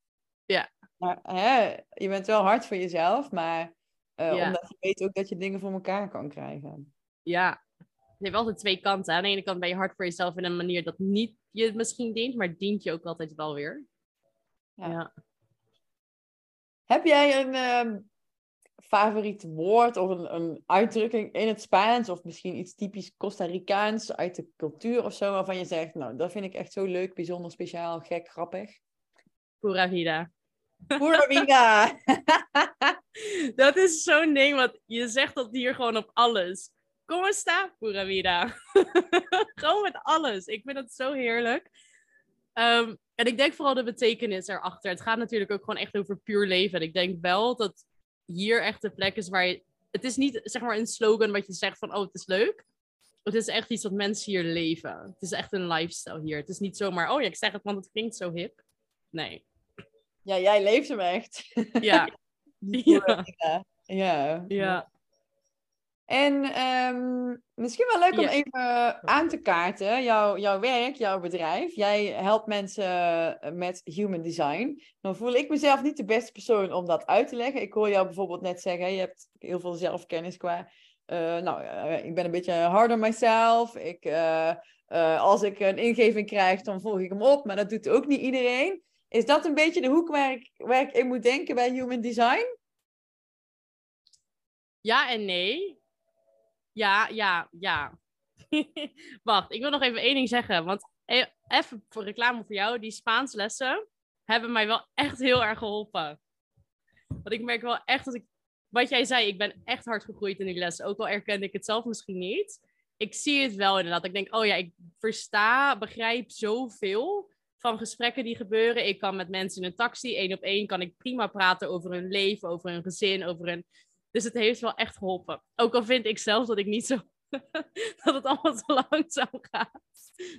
Ja.
Maar, hè, je bent wel hard voor jezelf, maar eh,
Ja.
omdat je weet ook dat je dingen voor elkaar kan krijgen.
Ja, het heeft altijd twee kanten. Aan de ene kant ben je hard voor jezelf in een manier dat niet je het misschien dient, maar dient je ook altijd wel weer.
Ja.
Ja.
Heb jij een ehm, favoriet woord of een, een uitdrukking in het Spaans of misschien iets typisch Costa Ricaans uit de cultuur of zo waarvan je zegt, nou, dat vind ik echt zo leuk, bijzonder, speciaal, gek, grappig.
Pura vida.
Pura [laughs] vida!
Dat is zo'n ding, want je zegt dat hier gewoon op alles. Kom está, pura vida. gewoon met alles. Ik vind het zo heerlijk. Ehm, En ik denk vooral de betekenis erachter. Het gaat natuurlijk ook gewoon echt over puur leven. En ik denk wel dat hier echt de plek is waar je... Het is niet zeg maar een slogan wat je zegt van, oh, het is leuk. Het is echt iets wat mensen hier leven. Het is echt een lifestyle hier. Het is niet zomaar, oh ja, ik zeg het, want het klinkt zo hip. Nee.
Ja, jij leeft hem echt. [laughs]
Ja.
ja. ja.
Ja.
En ehm, misschien wel leuk om even aan te kaarten, jouw, jouw werk, jouw bedrijf. Jij helpt mensen eh, met human design. Dan voel ik mezelf niet de beste persoon om dat uit te leggen. Ik hoor jou bijvoorbeeld net zeggen, je hebt heel veel zelfkennis qua... eh, nou, eh, ik ben een beetje hard on myself. Ik, als ik een ingeving krijg, dan volg ik hem op. Maar dat doet ook niet iedereen. Is dat een beetje de hoek waar ik, in moet denken bij human design?
Ja en nee. Ja, ja, ja. [laughs] Wacht, ik wil nog even één ding zeggen. Want e- even voor reclame voor jou. Die Spaans lessen hebben mij wel echt heel erg geholpen. Want ik merk wel echt dat ik... Wat jij zei, ik ben echt hard gegroeid in die lessen. Ook al erkende ik het zelf misschien niet. Ik zie het wel inderdaad. Ik denk, oh ja, ik versta, begrijp zoveel van gesprekken die gebeuren. Ik kan met mensen in een taxi, één op één, kan ik prima praten over hun leven, over hun gezin, over hun dus het heeft wel echt geholpen. Ook al vind ik zelf dat ik niet zo. [laughs] dat het allemaal te langzaam gaat.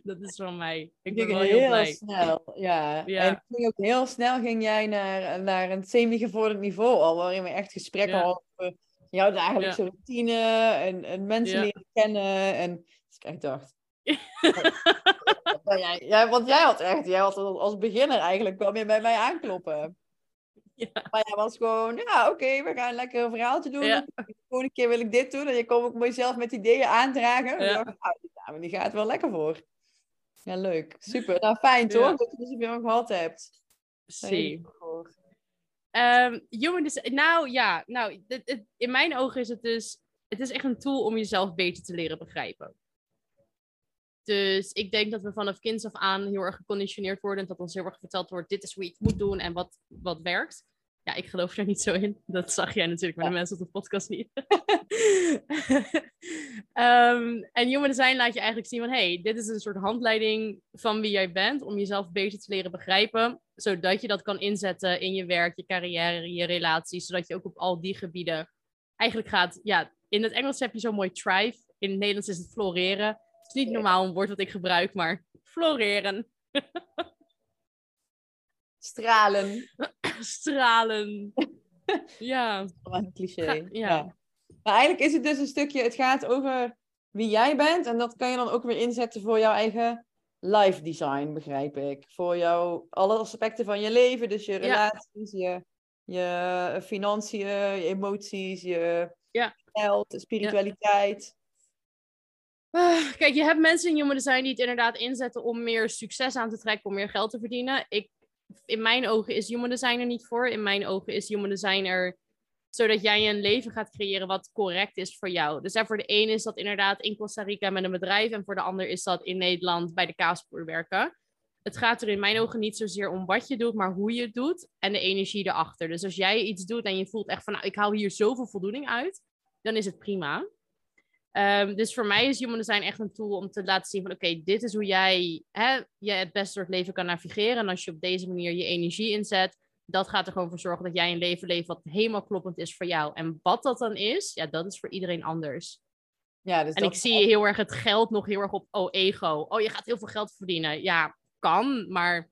Dat is van mij. Ik ben wel heel blij.
snel, ja.
Ja.
En ging ook heel snel ging jij naar, naar een semi-gevorderd niveau al, waarin we echt gesprekken
Ja.
hadden over jouw dagelijkse routine en, en mensen leren kennen. En dus ik echt dacht... [laughs] ja, want jij had echt, jij had als beginner eigenlijk kwam je bij mij aankloppen.
Ja.
Maar jij was gewoon, ja oké, we gaan lekker een verhaaltje doen.
Ja.
De volgende keer wil ik dit doen. En je kwam ook mezelf met ideeën aandragen. En
Ja.
dacht, nou, die dame die gaat wel lekker voor. Ja, leuk. Super. Nou, fijn toch?
Ja.
Dat je dus weer gehad hebt.
Zie. Ehm, human design. Nou ja, nou, dit- het- in mijn ogen is het dus. Het is echt een tool om jezelf beter te leren begrijpen. Dus ik denk dat we vanaf kinds af aan heel erg geconditioneerd worden. En dat ons heel erg verteld wordt: dit is hoe je het moet doen en wat, wat werkt. Ja, ik geloof er niet zo in. Dat zag jij natuurlijk bij de mensen op de podcast niet. [laughs] Ehm, en human design laat je eigenlijk zien van... hey, dit is een soort handleiding van wie jij bent... om jezelf beter te leren begrijpen... zodat je dat kan inzetten in je werk, je carrière, je relaties... zodat je ook op al die gebieden eigenlijk gaat... Ja, in het Engels heb je zo'n mooi thrive. In het Nederlands is het floreren. Is niet normaal een woord wat ik gebruik, maar floreren.
Stralen.
Stralen. ja.
Wat een cliché.
Ga-
ja.
ja.
Maar eigenlijk is het dus een stukje, het gaat over wie jij bent. En dat kan je dan ook weer inzetten voor jouw eigen life design, begrijp ik. Voor jou, alle aspecten van je leven. Dus je relaties, je, je financiën, je emoties, je
Ja.
geld, spiritualiteit.
Ah, Kijk, je hebt mensen in human design die het inderdaad inzetten om meer succes aan te trekken, om meer geld te verdienen. Ik, in mijn ogen is human design er niet voor. In mijn ogen is human design er zodat jij een leven gaat creëren wat correct is voor jou. Dus hè, voor de een is dat inderdaad in Costa Rica met een bedrijf en voor de ander is dat in Nederland bij de kaasboer werken. Het gaat er in mijn ogen niet zozeer om wat je doet, maar hoe je het doet en de energie erachter. Dus als jij iets doet en je voelt echt van, nou, ik haal hier zoveel voldoening uit, dan is het prima. Ehm, dus voor mij is Human Design echt een tool om te laten zien van oké, dit is hoe jij hè, je het beste door het leven kan navigeren. En als je op deze manier je energie inzet, dat gaat er gewoon voor zorgen dat jij een leven leeft wat helemaal kloppend is voor jou. En wat dat dan is, ja, dat is voor iedereen anders.
Ja, dus
En
dat
ik zie heel erg het geld nog heel erg op, oh, ego. Oh, je gaat heel veel geld verdienen. Ja, kan, maar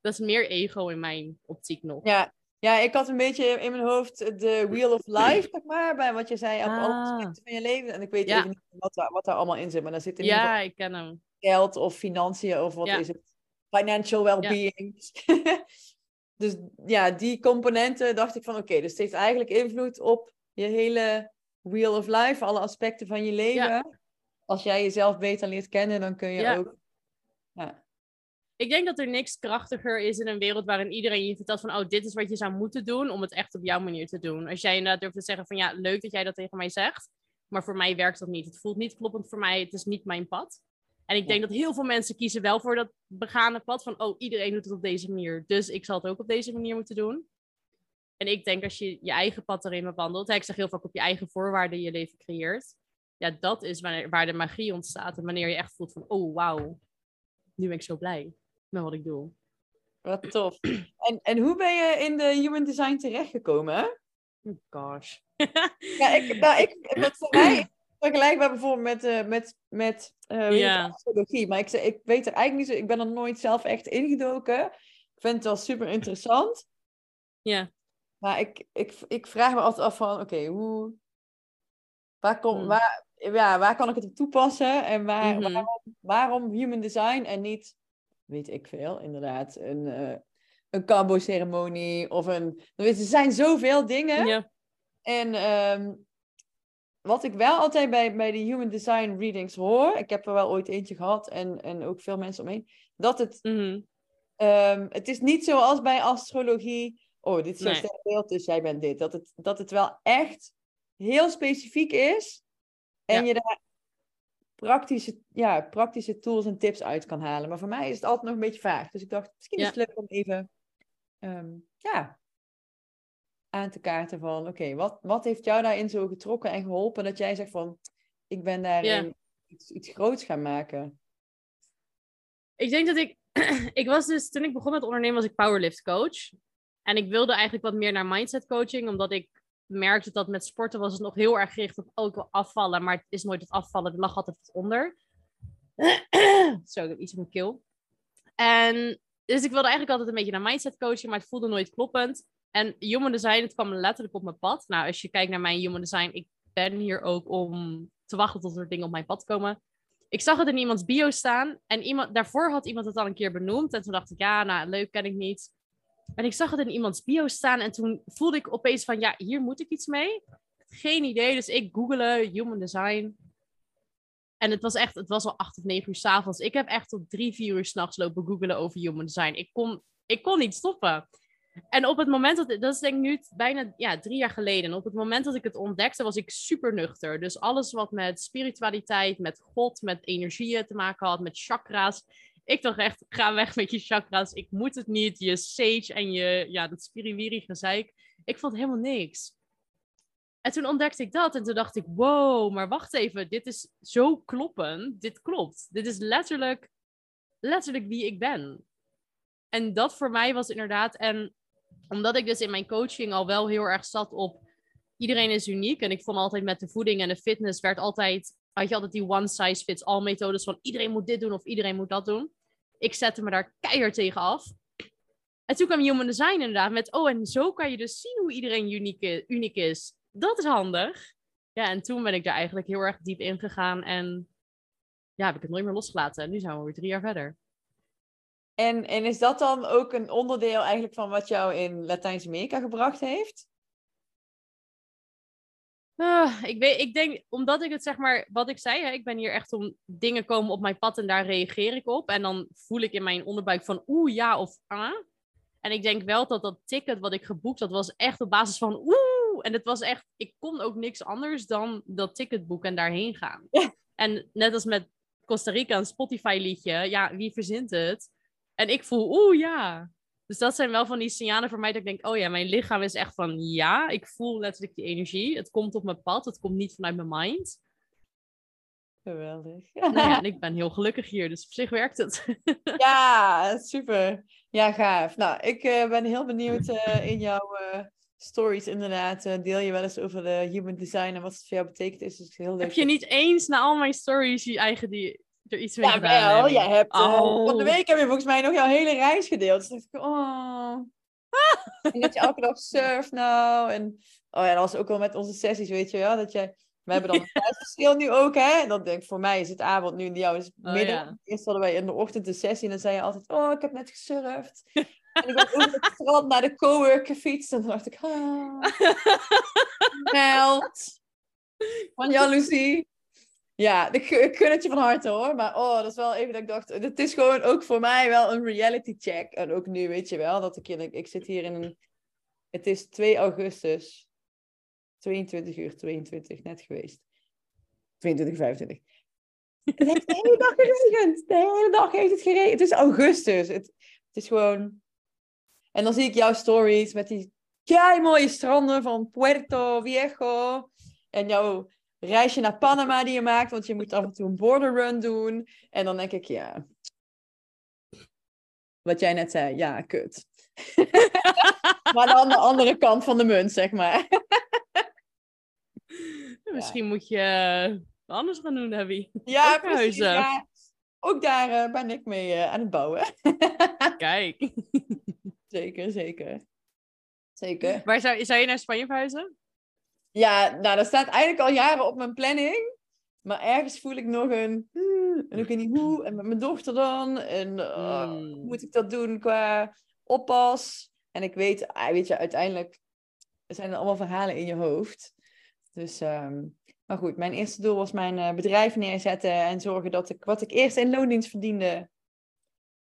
dat is meer ego in mijn optiek nog.
Ja, ja, ik had een beetje in mijn hoofd de Wheel of Life, zeg maar, bij wat je zei, op alle
Ah.
aspecten van je leven. En ik weet
Ja.
even niet wat daar, wat daar allemaal in zit, maar daar zit in ieder geval
Ja, ik ken hem.
geld of financiën of wat
Ja.
is het? Financial well-being. [laughs] dus ja, die componenten dacht ik van oké, dus het heeft eigenlijk invloed op je hele Wheel of Life, alle aspecten van je leven. Als jij jezelf beter leert kennen, dan kun je ook... Ja.
Ik denk dat er niks krachtiger is in een wereld waarin iedereen je vertelt van, oh, dit is wat je zou moeten doen om het echt op jouw manier te doen. Als jij inderdaad durft te zeggen van, ja, leuk dat jij dat tegen mij zegt, maar voor mij werkt dat niet. Het voelt niet kloppend voor mij, het is niet mijn pad. En ik denk dat heel veel mensen kiezen wel voor dat begane pad van, oh, iedereen doet het op deze manier, dus ik zal het ook op deze manier moeten doen. En ik denk als je je eigen pad erin bewandelt, hè, ik zeg heel vaak op je eigen voorwaarden je leven creëert, ja, dat is wanneer, waar de magie ontstaat en wanneer je echt voelt van, oh, wauw, nu ben ik zo blij met wat ik doe.
Wat tof. En, en hoe ben je in de human design terechtgekomen?
Oh gosh. [laughs]
Ja, ik, nou, ik, wat voor mij vergelijkbaar bijvoorbeeld met, eh, met, met astrologie. Maar ik, ik weet er eigenlijk niet zo... Ik ben er nooit zelf echt ingedoken. Ik vind het wel super interessant.
Ja.
Maar ik, ik, ik vraag me altijd af van... Oké, hoe... Waar, kom,
Hmm.
waar, ja, waar kan ik het op toepassen? En waar,
Mhm.
waarom, waarom human design en niet... Weet ik veel, inderdaad. Een, eh een Kambo-ceremonie of een... Weet je, er zijn zoveel dingen.
Ja.
En ehm, wat ik wel altijd bij, bij de Human Design readings hoor, ik heb er wel ooit eentje gehad en, en ook veel mensen omheen, dat het,
Mhm.
ehm, het is niet zoals bij astrologie, oh, dit is jouw
Nee.
sterrenbeeld, dus jij bent dit. Dat het, dat het wel echt heel specifiek is en
Ja.
je daar praktische, ja, praktische tools en tips uit kan halen. Maar voor mij is het altijd nog een beetje vaag. Dus ik dacht, misschien is het leuk om even ehm, ja, aan te kaarten van, oké, wat, wat heeft jou daarin zo getrokken en geholpen dat jij zegt van, ik ben daarin iets, iets groots gaan maken.
Ik denk dat ik... [clears throat] ik was dus... Toen ik begon met ondernemen was ik powerlift coach. En ik wilde eigenlijk wat meer naar mindset coaching. Omdat ik merkte dat met sporten was het nog heel erg gericht op ook wel afvallen. Maar het is nooit het afvallen. Er lag altijd wat onder. [clears throat] Zo, ik heb iets op mijn keel. En dus ik wilde eigenlijk altijd een beetje naar mindset coaching. Maar het voelde nooit kloppend. En human design, het kwam letterlijk op mijn pad. Nou, als je kijkt naar mijn human design. Ik ben hier ook om te wachten tot er dingen op mijn pad komen ik zag het in iemands bio staan. En iemand, daarvoor had iemand het al een keer benoemd. En toen dacht ik, ja, nou, leuk, ken ik niet. En ik zag het in iemands bio staan. En toen voelde ik opeens van, ja, hier moet ik iets mee. Geen idee, dus ik googelde human design. En het was echt, het was al acht of negen uur s'avonds. Ik heb echt tot drie, vier uur s'nachts lopen googelen over human design. Ik kon, ik kon niet stoppen. En op het moment dat, dat is denk ik nu bijna ja, drie jaar geleden. En op het moment dat ik het ontdekte, was ik super nuchter. Dus alles wat met spiritualiteit, met God, met energieën te maken had, met chakra's. Ik dacht echt, ga weg met je chakra's. Ik moet het niet. Je sage en je, ja, dat spiriwiri gezeik. Ik vond helemaal niks. En toen ontdekte ik dat en toen dacht ik, wow, maar wacht even. Dit is zo kloppen. Dit klopt. Dit is letterlijk, letterlijk wie ik ben. En dat voor mij was inderdaad, en omdat ik dus in mijn coaching al wel heel erg zat op iedereen is uniek. En ik vond altijd met de voeding en de fitness werd altijd, had je altijd die one size fits all methodes van iedereen moet dit doen of iedereen moet dat doen. Ik zette me daar keihard tegen af. En toen kwam Human Design inderdaad met, oh en zo kan je dus zien hoe iedereen uniek, uniek is. Dat is handig. Ja, en toen ben ik daar eigenlijk heel erg diep in gegaan en ja, heb ik het nooit meer losgelaten. En nu zijn we weer drie jaar verder.
En, en is dat dan ook een onderdeel eigenlijk van wat jou in Latijns-Amerika gebracht heeft?
Ah, ik, weet, ik denk, omdat ik het zeg maar, wat ik zei, hè, ik ben hier echt om dingen komen op mijn pad en daar reageer ik op. En dan voel ik in mijn onderbuik van oeh, ja of ah. En ik denk wel dat dat ticket wat ik geboekt had, was echt op basis van oeh. En het was echt, ik kon ook niks anders dan dat ticket boeken en daarheen gaan.
Ja.
En net als met Costa Rica, een Spotify liedje, ja, wie verzint het? En ik voel oeh, ja. Dus dat zijn wel van die signalen voor mij dat ik denk, oh ja, mijn lichaam is echt van ja, ik voel letterlijk die energie. Het komt op mijn pad, het komt niet vanuit mijn mind.
Geweldig.
Nou ja, en ik [laughs] ben heel gelukkig hier, dus op zich werkt het.
Ja, super. Ja, gaaf. Nou, ik eh, ben heel benieuwd eh, in jouw eh, stories inderdaad. deel je wel eens over de human design en wat het voor jou betekent. Is dus heel leuk.
Heb je niet eens na al mijn stories je eigen die er iets mee
Ja,
gedaan
wel. Jij hebt, eh,
Oh.
Van de week heb je volgens mij nog jouw hele reis gedeeld. Dus dacht ik, oh. [laughs] en dat je elke dag surft nou. En oh ja, dat was ook wel met onze sessies, weet je wel. Dat jij, we hebben dan een [laughs] tijdsverschil nu ook, hè. En dan denk ik, voor mij is het avond nu en jou is
Oh,
middag.
ja.
Eerst hadden wij in de ochtend een sessie en dan zei je altijd, oh, ik heb net gesurfd. en ik ben over het strand naar de cowork gefietst. En dan dacht ik, ah, [laughs] meld. Van jaloezie. Ja, ik, ik gun het je van harte hoor. Maar oh, dat is wel even dat ik dacht. Het is gewoon ook voor mij wel een reality check. En ook nu weet je wel dat ik, in- ik zit hier in een. Het is 2 augustus. 22 uur 22 net geweest. 22, 25. Het heeft de hele dag geregend. De hele dag heeft het geregend. Het is augustus. Het, het is gewoon. En dan zie ik jouw stories met die kei mooie stranden van Puerto Viejo. En jouw reisje naar Panama die je maakt, want je moet af en toe een border run doen. En dan denk ik, ja. wat jij net zei, ja, kut. [laughs] maar dan de andere kant van de munt, zeg maar. [laughs]
Misschien moet je eh, anders gaan doen, Abby.
Ja,
Ook
precies. Ja. Ook daar eh, ben ik mee eh, aan het bouwen. [laughs]
Kijk.
zeker, zeker. Zeker.
Waar zou, zou je naar Spanje verhuizen?
Ja, nou, dat staat eigenlijk al jaren op mijn planning. Maar ergens voel ik nog een... hmm, En ik weet niet hoe. En met mijn dochter dan. En eh,
Hmm.
hoe moet ik dat doen qua oppas? En ik weet, ah, weet je, uiteindelijk zijn er allemaal verhalen in je hoofd. Dus, ehm, maar goed, mijn eerste doel was mijn eh, bedrijf neerzetten en zorgen dat ik wat ik eerst in loondienst verdiende,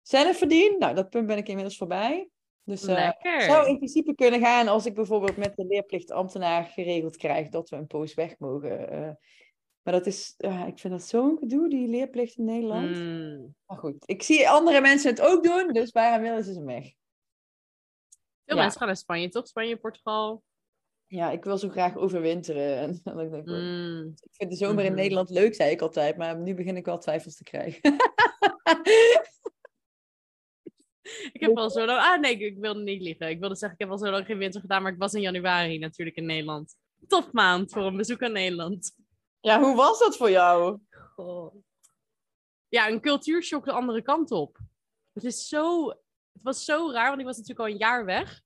zelf verdien. Nou, dat punt ben ik inmiddels voorbij. Dus eh, zou in principe kunnen gaan als ik bijvoorbeeld met de leerplichtambtenaar geregeld krijg dat we een poos weg mogen. eh. maar dat is, eh, ik vind dat zo'n gedoe, die leerplicht in Nederland.
Mm.
Maar goed, ik zie andere mensen het ook doen, dus waarom willen ze ze weg?
Veel
Ja.
mensen gaan naar Spanje, toch? Spanje, Portugal.
Ja, ik wil zo graag overwinteren. En [laughs] dan denk ik, oh,
Mm.
ik vind de zomer in
Mhm.
Nederland leuk, zei ik altijd, maar nu begin ik wel twijfels te krijgen. [laughs]
Ik heb al zo lang... Ah, nee, ik, wilde niet liegen. Ik wilde zeggen, ik heb al zo lang geen winter gedaan, maar ik was in januari natuurlijk in Nederland. Topmaand voor een bezoek aan Nederland.
ja, hoe was dat voor jou?
Goh. Ja, een cultuurshock de andere kant op. Het is zo... Het was zo raar, want ik was natuurlijk al een jaar weg.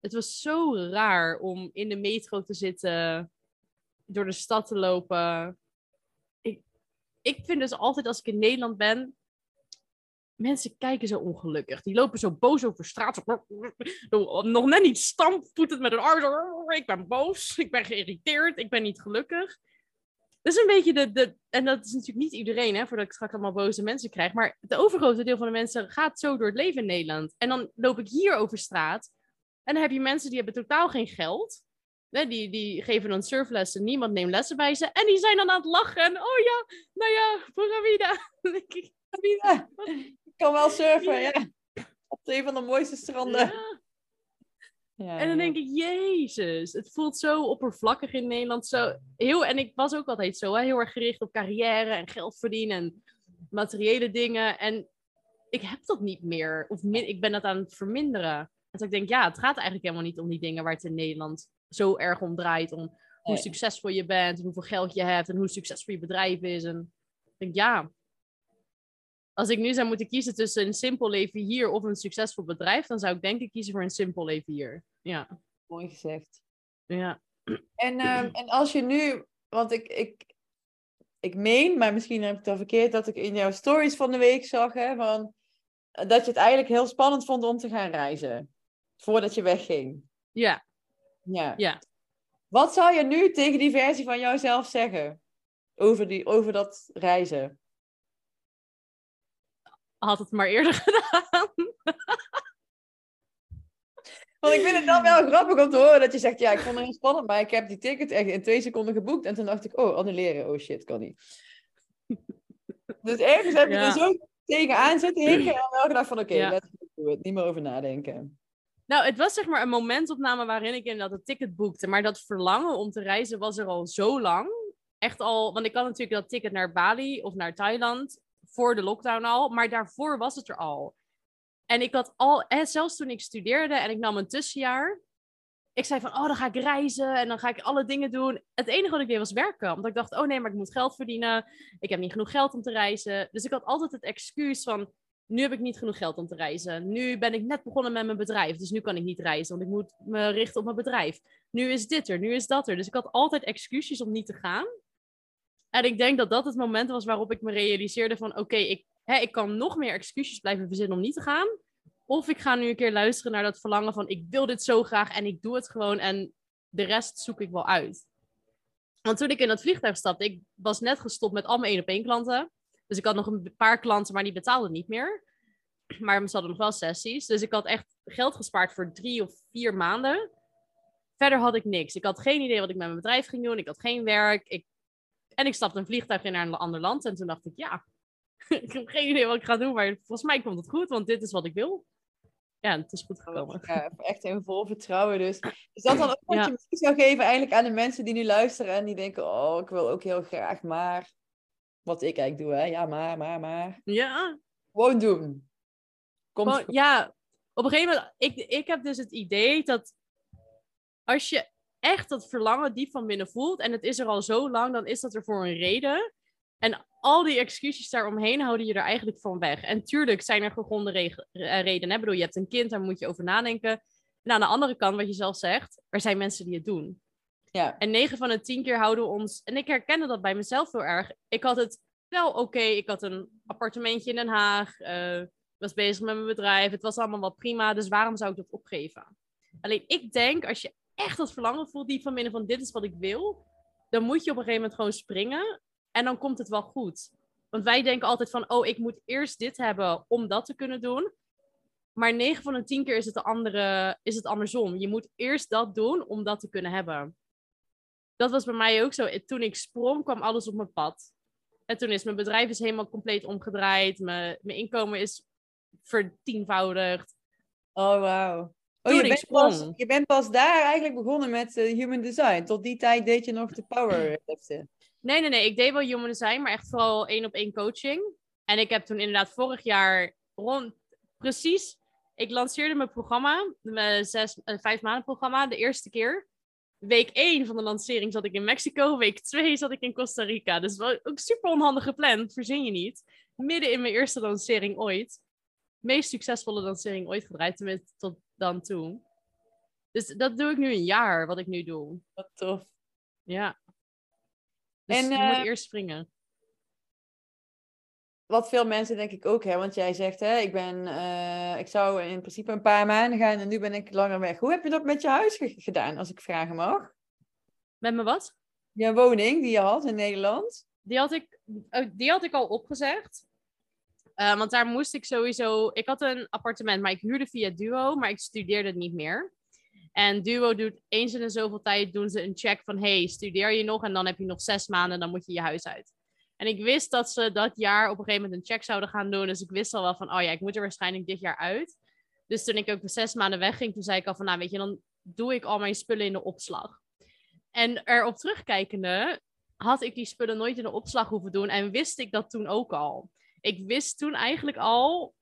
Het was zo raar om in de metro te zitten, door de stad te lopen. Ik, ik vind dus altijd als ik in Nederland ben, mensen kijken zo ongelukkig. Die lopen zo boos over straat. Zo, nog net niet stampvoetend met een arm. Ik ben boos, ik ben geïrriteerd, ik ben niet gelukkig. Dat is een beetje de, de. En dat is natuurlijk niet iedereen, hè, voordat ik straks allemaal boze mensen krijg. Maar het overgrote deel van de mensen gaat zo door het leven in Nederland. En dan loop ik hier over straat. En dan heb je mensen die hebben totaal geen geld. Hè, die, die geven dan surflessen, niemand neemt lessen bij ze. En die zijn dan aan het lachen. En oh ja, nou ja, pura vida. [laughs]
Kan wel surfen,
Ja.
ja. Op een van de mooiste stranden.
ja.
Ja,
En dan
ja.
denk ik, jezus, het voelt zo oppervlakkig in Nederland. Zo heel, en ik was ook altijd zo, hè, heel erg gericht op carrière en geld verdienen en materiële dingen. En ik heb dat niet meer. Of min, ik ben dat aan het verminderen. Dus ik denk, ja, het gaat eigenlijk helemaal niet om die dingen waar het in Nederland zo erg om draait. Om hoe
Nee.
succesvol je bent en hoeveel geld je hebt en hoe succesvol je bedrijf is. En ik denk, ja, als ik nu zou moeten kiezen tussen een simpel leven hier of een succesvol bedrijf, dan zou ik denk ik kiezen voor een simpel leven hier. Ja,
Mooi gezegd.
ja.
En, ehm, en als je nu, want ik, ik, ik meen, maar misschien heb ik het al verkeerd, dat ik in jouw stories van de week zag, hè, van, eh, dat je het eigenlijk heel spannend vond om te gaan reizen. Voordat je wegging.
Ja,
Ja.
ja.
Wat zou je nu tegen die versie van jouzelf zeggen? Over, die, over dat reizen.
Had het maar eerder [laughs] gedaan.
Want ik vind het dan wel grappig om te horen dat je zegt, ja, ik vond het heel spannend, maar ik heb die ticket echt in twee seconden geboekt. En toen dacht ik, oh, annuleren, oh shit, kan niet. Dus ergens heb je
Ja.
er zo tegenaan zitten hinken en wel gedacht van, oké,
Ja.
let's do it. Niet meer over nadenken.
Nou, het was zeg maar een momentopname waarin ik inderdaad het ticket boekte. Maar dat verlangen om te reizen was er al zo lang. Echt al, want ik had natuurlijk dat ticket naar Bali of naar Thailand voor de lockdown al. Maar daarvoor was het er al. En ik had al, hè, zelfs toen ik studeerde en ik nam een tussenjaar. Ik zei van, oh, dan ga ik reizen en dan ga ik alle dingen doen. Het enige wat ik deed was werken. Omdat ik dacht, oh nee, maar ik moet geld verdienen. Ik heb niet genoeg geld om te reizen. Dus ik had altijd het excuus van, nu heb ik niet genoeg geld om te reizen. Nu ben ik net begonnen met mijn bedrijf, dus nu kan ik niet reizen, want ik moet me richten op mijn bedrijf. Nu is dit er, nu is dat er. Dus ik had altijd excuses om niet te gaan. En ik denk dat dat het moment was waarop ik me realiseerde van, oké, ik, hè, ik kan nog meer excuses blijven verzinnen om niet te gaan. Of ik ga nu een keer luisteren naar dat verlangen van, ik wil dit zo graag en ik doe het gewoon en de rest zoek ik wel uit. Want toen ik in dat vliegtuig stapte, ik was net gestopt met al mijn één op één klanten. Dus ik had nog een paar klanten, maar die betaalden niet meer. Maar ze hadden nog wel sessies. Dus ik had echt geld gespaard voor drie of vier maanden. Verder had ik niks. Ik had geen idee wat ik met mijn bedrijf ging doen. Ik had geen werk. Ik... En ik stapte een vliegtuig in naar een ander land. En toen dacht ik, ja, [laughs] ik heb geen idee wat ik ga doen. Maar volgens mij komt het goed, want dit is wat ik wil. Ja, en het is goed gekomen.
Ja, echt in vol vertrouwen dus. Is dat dan ook wat
Ja.
je misschien zou geven eigenlijk aan de mensen die nu luisteren en die denken, oh, ik wil ook heel graag, maar... Wat ik eigenlijk doe, hè. Ja, maar, maar, maar.
Ja,
Gewoon doen. komt
Gewoon, ja, op een gegeven moment, ik, ik heb dus het idee dat als je echt dat verlangen diep van binnen voelt en het is er al zo lang, dan is dat er voor een reden. En al die excuses daaromheen houden je er eigenlijk van weg. En tuurlijk zijn er gegronde eh, redenen. Ik bedoel, je hebt een kind, daar moet je over nadenken. En aan de andere kant, wat je zelf zegt, er zijn mensen die het doen.
Ja,
En 9 van de 10 keer houden we ons. En ik herkende dat bij mezelf heel erg. Ik had het wel oké. Ik had een appartementje in Den Haag. eh, was bezig met mijn bedrijf. Het was allemaal wel prima. Dus waarom zou ik dat opgeven? Alleen ik denk, als je echt dat verlangen voelt, die van binnen van dit is wat ik wil, dan moet je op een gegeven moment gewoon springen. En dan komt het wel goed. Want wij denken altijd van, oh, ik moet eerst dit hebben om dat te kunnen doen. Maar 9 van de 10 keer is het, de andere, is het andersom. Je moet eerst dat doen om dat te kunnen hebben dat was bij mij ook zo. Toen ik sprong, kwam alles op mijn pad. En toen is mijn bedrijf is helemaal compleet omgedraaid. Mijn, mijn inkomen is vertienvoudigd.
oh wauw. Oh, je bent, pas, je bent pas daar eigenlijk begonnen met eh, human design. Tot die tijd deed je nog de power [clears throat] liften.
Nee, nee, nee. Ik deed wel human design, maar echt vooral één op één coaching. En ik heb toen inderdaad vorig jaar rond... Precies, ik lanceerde mijn programma. Mijn zes, eh, vijf maanden programma. De eerste keer. Week 1 van de lancering zat ik in Mexico. Week 2 zat ik in Costa Rica. Dus wel ook super onhandig gepland, verzin je niet. Midden in mijn eerste lancering ooit. Meest succesvolle lancering ooit gedraaid, tenminste tot dan toe. Dus dat doe ik nu een jaar, wat ik nu doe.
Wat tof.
Ja. Dus
En,
je
eh,
moet eerst springen.
Wat veel mensen denk ik ook, hè, want jij zegt, hè, ik, ben, eh, ik zou in principe een paar maanden gaan en nu ben ik langer weg. Hoe heb je dat met je huis ge- gedaan, als ik vragen mag?
Met me wat?
Je woning die je had in Nederland?
Die had ik, oh, die had ik al opgezegd. Eh, want daar moest ik sowieso. Ik had een appartement, maar ik huurde via Duo, maar ik studeerde niet meer. En Duo doet eens in de zoveel tijd doen ze een check van: hey, studeer je nog? En dan heb je nog zes maanden, dan moet je je huis uit. En ik wist dat ze dat jaar op een gegeven moment een check zouden gaan doen. Dus ik wist al wel van: oh ja, ik moet er waarschijnlijk dit jaar uit. Dus toen ik ook voor zes maanden wegging, toen zei ik al van: nou weet je, dan doe ik al mijn spullen in de opslag. En erop terugkijkende, had ik die spullen nooit in de opslag hoeven doen en wist ik dat toen ook al. Ik wist toen eigenlijk al,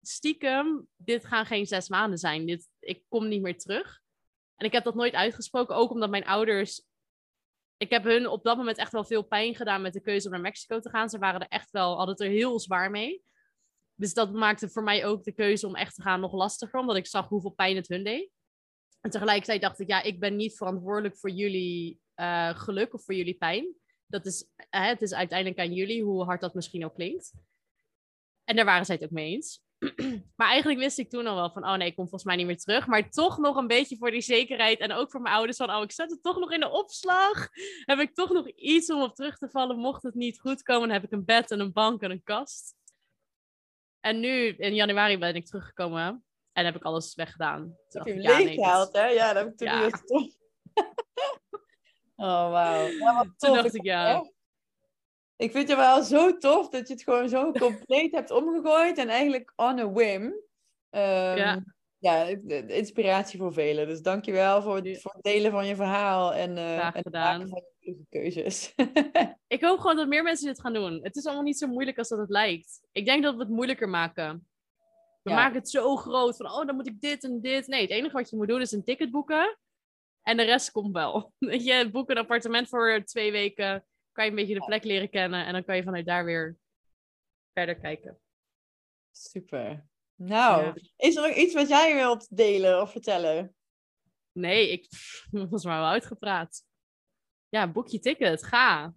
stiekem, dit gaan geen zes maanden zijn. Dit, ik kom niet meer terug. En ik heb dat nooit uitgesproken, ook omdat mijn ouders... Ik heb hun op dat moment echt wel veel pijn gedaan met de keuze om naar Mexico te gaan. Ze waren er echt wel, hadden er heel zwaar mee. Dus dat maakte voor mij ook de keuze om echt te gaan nog lastiger, omdat ik zag hoeveel pijn het hun deed. En tegelijkertijd dacht ik, ja, ik ben niet verantwoordelijk voor jullie eh, geluk of voor jullie pijn. Dat is, het is uiteindelijk aan jullie, hoe hard dat misschien ook klinkt. En daar waren zij het ook mee eens. [clears throat] maar eigenlijk wist ik toen al wel van, oh nee, ik kom volgens mij niet meer terug. Maar toch nog een beetje voor die zekerheid en ook voor mijn ouders van, oh, ik zet het toch nog in de opslag. Heb ik toch nog iets om op terug te vallen, mocht het niet goed komen. Dan heb ik een bed en een bank en een kast. En nu, in januari ben ik teruggekomen en heb ik alles weggedaan. Toen
Heb je
ja, nee,
hè? Ja, dat heb ik toen
Ja.
niet [laughs] oh, wauw. Ja, wat
Toen dacht ik, ja.
Ik vind het wel zo tof dat je het gewoon zo compleet hebt omgegooid en eigenlijk on a whim. Ehm,
Ja.
ja, inspiratie voor velen. Dus dankjewel voor het, voor het delen van je verhaal en,
Graag
en het maken van je keuzes. [laughs]
Ik hoop gewoon dat meer mensen dit gaan doen. Het is allemaal niet zo moeilijk als dat het lijkt. Ik denk dat we het moeilijker maken. We
Ja.
maken het zo groot van, oh, dan moet ik dit en dit. Nee, het enige wat je moet doen is een ticket boeken. En de rest komt wel. [laughs] Je, boek een appartement voor twee weken. Kan je een beetje de plek leren kennen. En dan kan je vanuit daar weer verder kijken.
Super. Nou,
Ja.
is er nog iets wat jij wilt delen of vertellen?
Nee, ik was [laughs] maar wel uitgepraat. Ja, boek je ticket. Ga.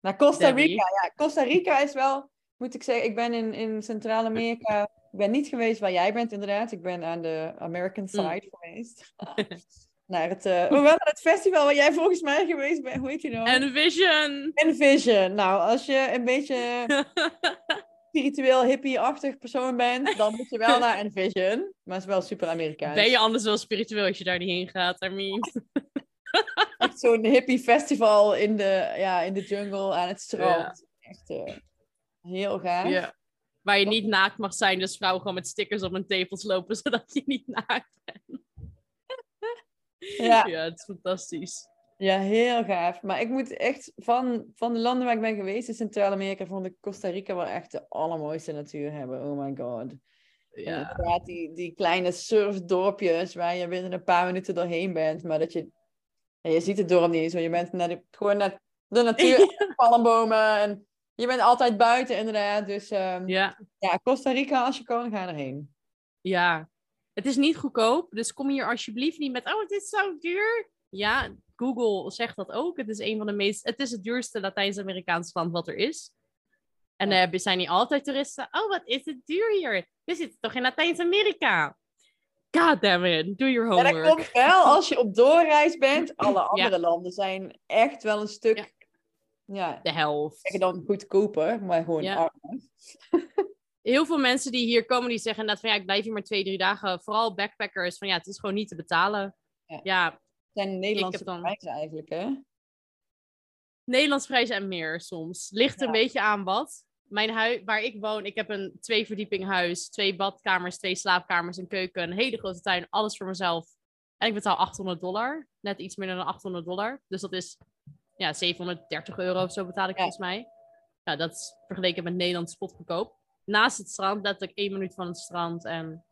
Naar Costa
Debbie.
Rica. Ja, Costa Rica is wel, moet ik zeggen, ik ben in, in Centraal-Amerika. Ik ben niet geweest waar jij bent, inderdaad. Ik ben aan de American side geweest. [laughs] naar het, eh, oh, wel naar het festival waar jij volgens mij geweest bent. Hoe heet je nou?
Envision!
Envision. Nou, als je een beetje [laughs] spiritueel hippie-achtig persoon bent, dan moet je wel naar Envision. Maar het is wel super Amerikaans.
ben je anders wel spiritueel als je daar niet heen gaat, I mean. [laughs]
Echt zo'n hippie festival in de, ja, in de jungle aan het strand. Echt eh, heel gaaf.
Ja. Waar je niet naakt mag zijn, dus vrouwen gewoon met stickers op hun tepels lopen, [laughs] zodat je niet naakt bent. [laughs]
Ja.
Ja, het is fantastisch.
Ja, heel gaaf. Maar ik moet echt van, van de landen waar ik ben geweest in Centraal-Amerika, vond ik Costa Rica wel echt de allermooiste natuur hebben. Oh my god. Ja. Die, die kleine surfdorpjes waar je binnen een paar minuten doorheen bent, maar dat je, ja, je ziet het dorp niet zo. Je bent naar de, gewoon naar de natuur, [laughs] ja. palmbomen en je bent altijd buiten inderdaad. Dus um, ja. ja, Costa Rica, als je kan, ga erheen.
Ja, het is niet goedkoop, dus kom hier alsjeblieft niet met, oh, het is zo duur. Ja, Google zegt dat ook. Het is een van de meest, het is het duurste Latijns-Amerikaanse land wat er is. En dan ja. zijn niet altijd toeristen. Oh, wat is het duur hier? We zitten toch in Latijns-Amerika? God damn it, do your homework.
En dat komt wel [laughs] als je op doorreis bent. Alle andere landen zijn echt wel een stuk... Ja.
ja de helft.
Zeg dan goedkoper, maar gewoon ja. armer. [laughs]
Heel veel mensen die hier komen, die zeggen inderdaad van ja, ik blijf hier maar twee, drie dagen. Vooral backpackers, van ja, het is gewoon niet te betalen. Ja,
ja het zijn Nederlandse dan... prijzen eigenlijk, hè?
Nederlands prijzen en meer soms. Ligt er een beetje aan wat mijn huis, waar ik woon, ik heb een twee verdieping huis, twee badkamers, twee slaapkamers, een keuken, een hele grote tuin, alles voor mezelf. En ik betaal 800 dollar, net iets minder dan 800 dollar. Dus dat is ja, 730 euro of zo betaal ik volgens mij. Dat is vergeleken met Nederland spot goedkoop. Naast het strand, letterlijk één minuut van het strand en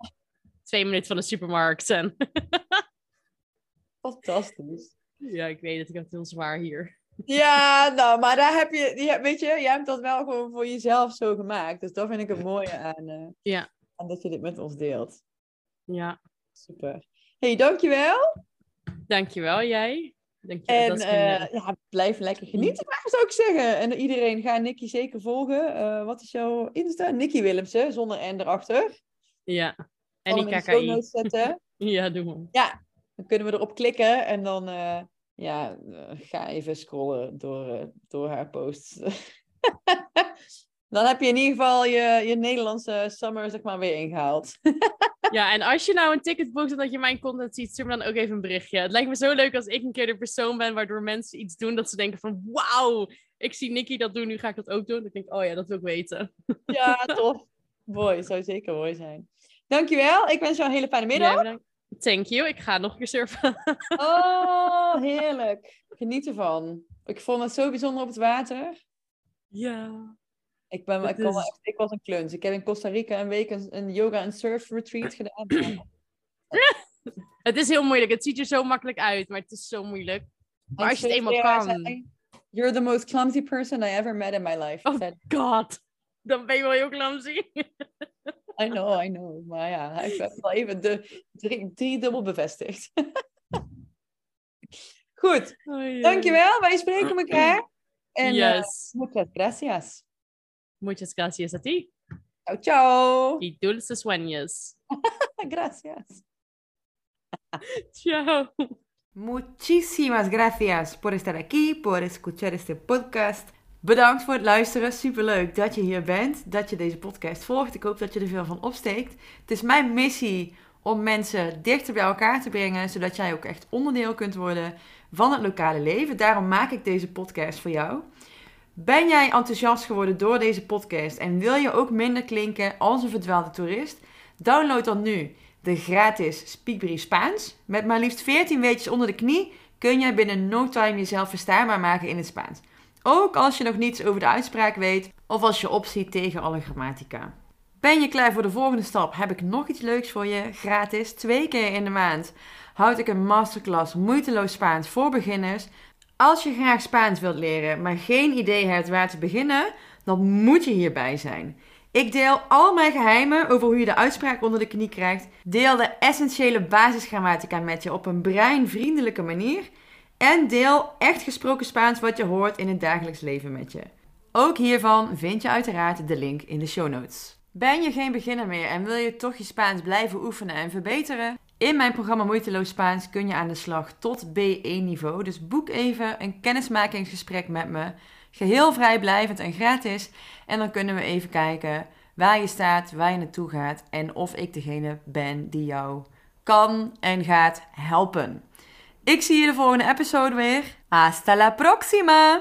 twee minuten van de supermarkt. En [laughs]
Fantastisch.
Ja, ik weet het, ik heb het heel zwaar hier.
Ja, nou, maar daar heb je, weet je, jij hebt dat wel gewoon voor jezelf zo gemaakt. Dus dat vind ik het mooie aan, uh,
ja.
aan dat je dit met ons deelt.
Ja.
Super. hey, dankjewel.
Dankjewel, jij.
Dankjewel. En uh, ja, blijf lekker genieten, maar zou ik zeggen. En iedereen, ga Nicky zeker volgen. Uh, wat is jouw Insta? Nicky Willemsen, zonder N erachter.
Ja, en die KKI.
zetten. [laughs]
ja, doe maar.
Ja, dan kunnen we erop klikken en dan ja, eh, ga even scrollen door, eh, door haar posts. [laughs] dan heb je in ieder geval je, je Nederlandse summer zeg maar weer ingehaald. [laughs]
ja, en als je nou een ticket boekt dat je mijn content ziet, stuur me dan ook even een berichtje. Het lijkt me zo leuk als ik een keer de persoon ben waardoor mensen iets doen dat ze denken van wauw, ik zie Nicky dat doen, nu ga ik dat ook doen. Ik denk, oh ja, dat wil ik weten. [laughs]
ja, tof. Mooi, zou zeker mooi zijn. Dankjewel, ik wens jou een hele fijne middag. Ja,
Thank you. Ik ga nog een keer surfen. [laughs]
oh, heerlijk. Geniet ervan. Ik vond het zo bijzonder op het water.
Ja.
Ik, ben, ik, is... echt, ik was een kluns. Ik heb in Costa Rica een week een, een yoga en surf retreat [clears throat] gedaan. [laughs]
het is heel moeilijk. Het ziet er zo makkelijk uit, maar het is zo moeilijk. Maar als je het eenmaal kan.
You're the most clumsy person I ever met in my life.
Oh god. Dan ben je wel heel clumsy.
I know, I know. Maar ja, ik heb wel even de drie, drie dubbel bevestigd. [laughs] Goed, oh, dankjewel. Wij spreken [clears throat] elkaar. En eh, yes. uh, muchas gracias.
Muchas gracias a ti.
Ciao, ciao.
Y dulces sueños. [laughs]
gracias. [laughs]
Ciao.
Muchísimas gracias por estar aquí, por escuchar este podcast. Bedankt voor het luisteren. Superleuk dat je hier bent, dat je deze podcast volgt. Ik hoop dat je er veel van opsteekt. Het is mijn missie om mensen dichter bij elkaar te brengen, zodat jij ook echt onderdeel kunt worden van het lokale leven. Daarom maak ik deze podcast voor jou. Ben jij enthousiast geworden door deze podcast en wil je ook minder klinken als een verdwaalde toerist? Download dan nu de gratis Speakbrief Spaans. Met maar liefst 14 weetjes onder de knie kun jij binnen no time jezelf verstaanbaar maken in het Spaans. Ook als je nog niets over de uitspraak weet of als je opziet tegen alle grammatica. Ben je klaar voor de volgende stap? Heb ik nog iets leuks voor je? Gratis, twee keer in de maand, houd ik een masterclass moeiteloos Spaans voor beginners. Als je graag Spaans wilt leren, maar geen idee hebt waar te beginnen, dan moet je hierbij zijn. Ik deel al mijn geheimen over hoe je de uitspraak onder de knie krijgt. Deel de essentiële basisgrammatica met je op een breinvriendelijke manier. En deel echt gesproken Spaans wat je hoort in het dagelijks leven met je. Ook hiervan vind je uiteraard de link in de show notes. Ben je geen beginner meer en wil je toch je Spaans blijven oefenen en verbeteren? In mijn programma Moeiteloos Spaans kun je aan de slag tot B1-niveau. Dus boek even een kennismakingsgesprek met me. Geheel vrijblijvend en gratis. En dan kunnen we even kijken waar je staat, waar je naartoe gaat en of ik degene ben die jou kan en gaat helpen. Ik zie je de volgende episode weer. Hasta la próxima!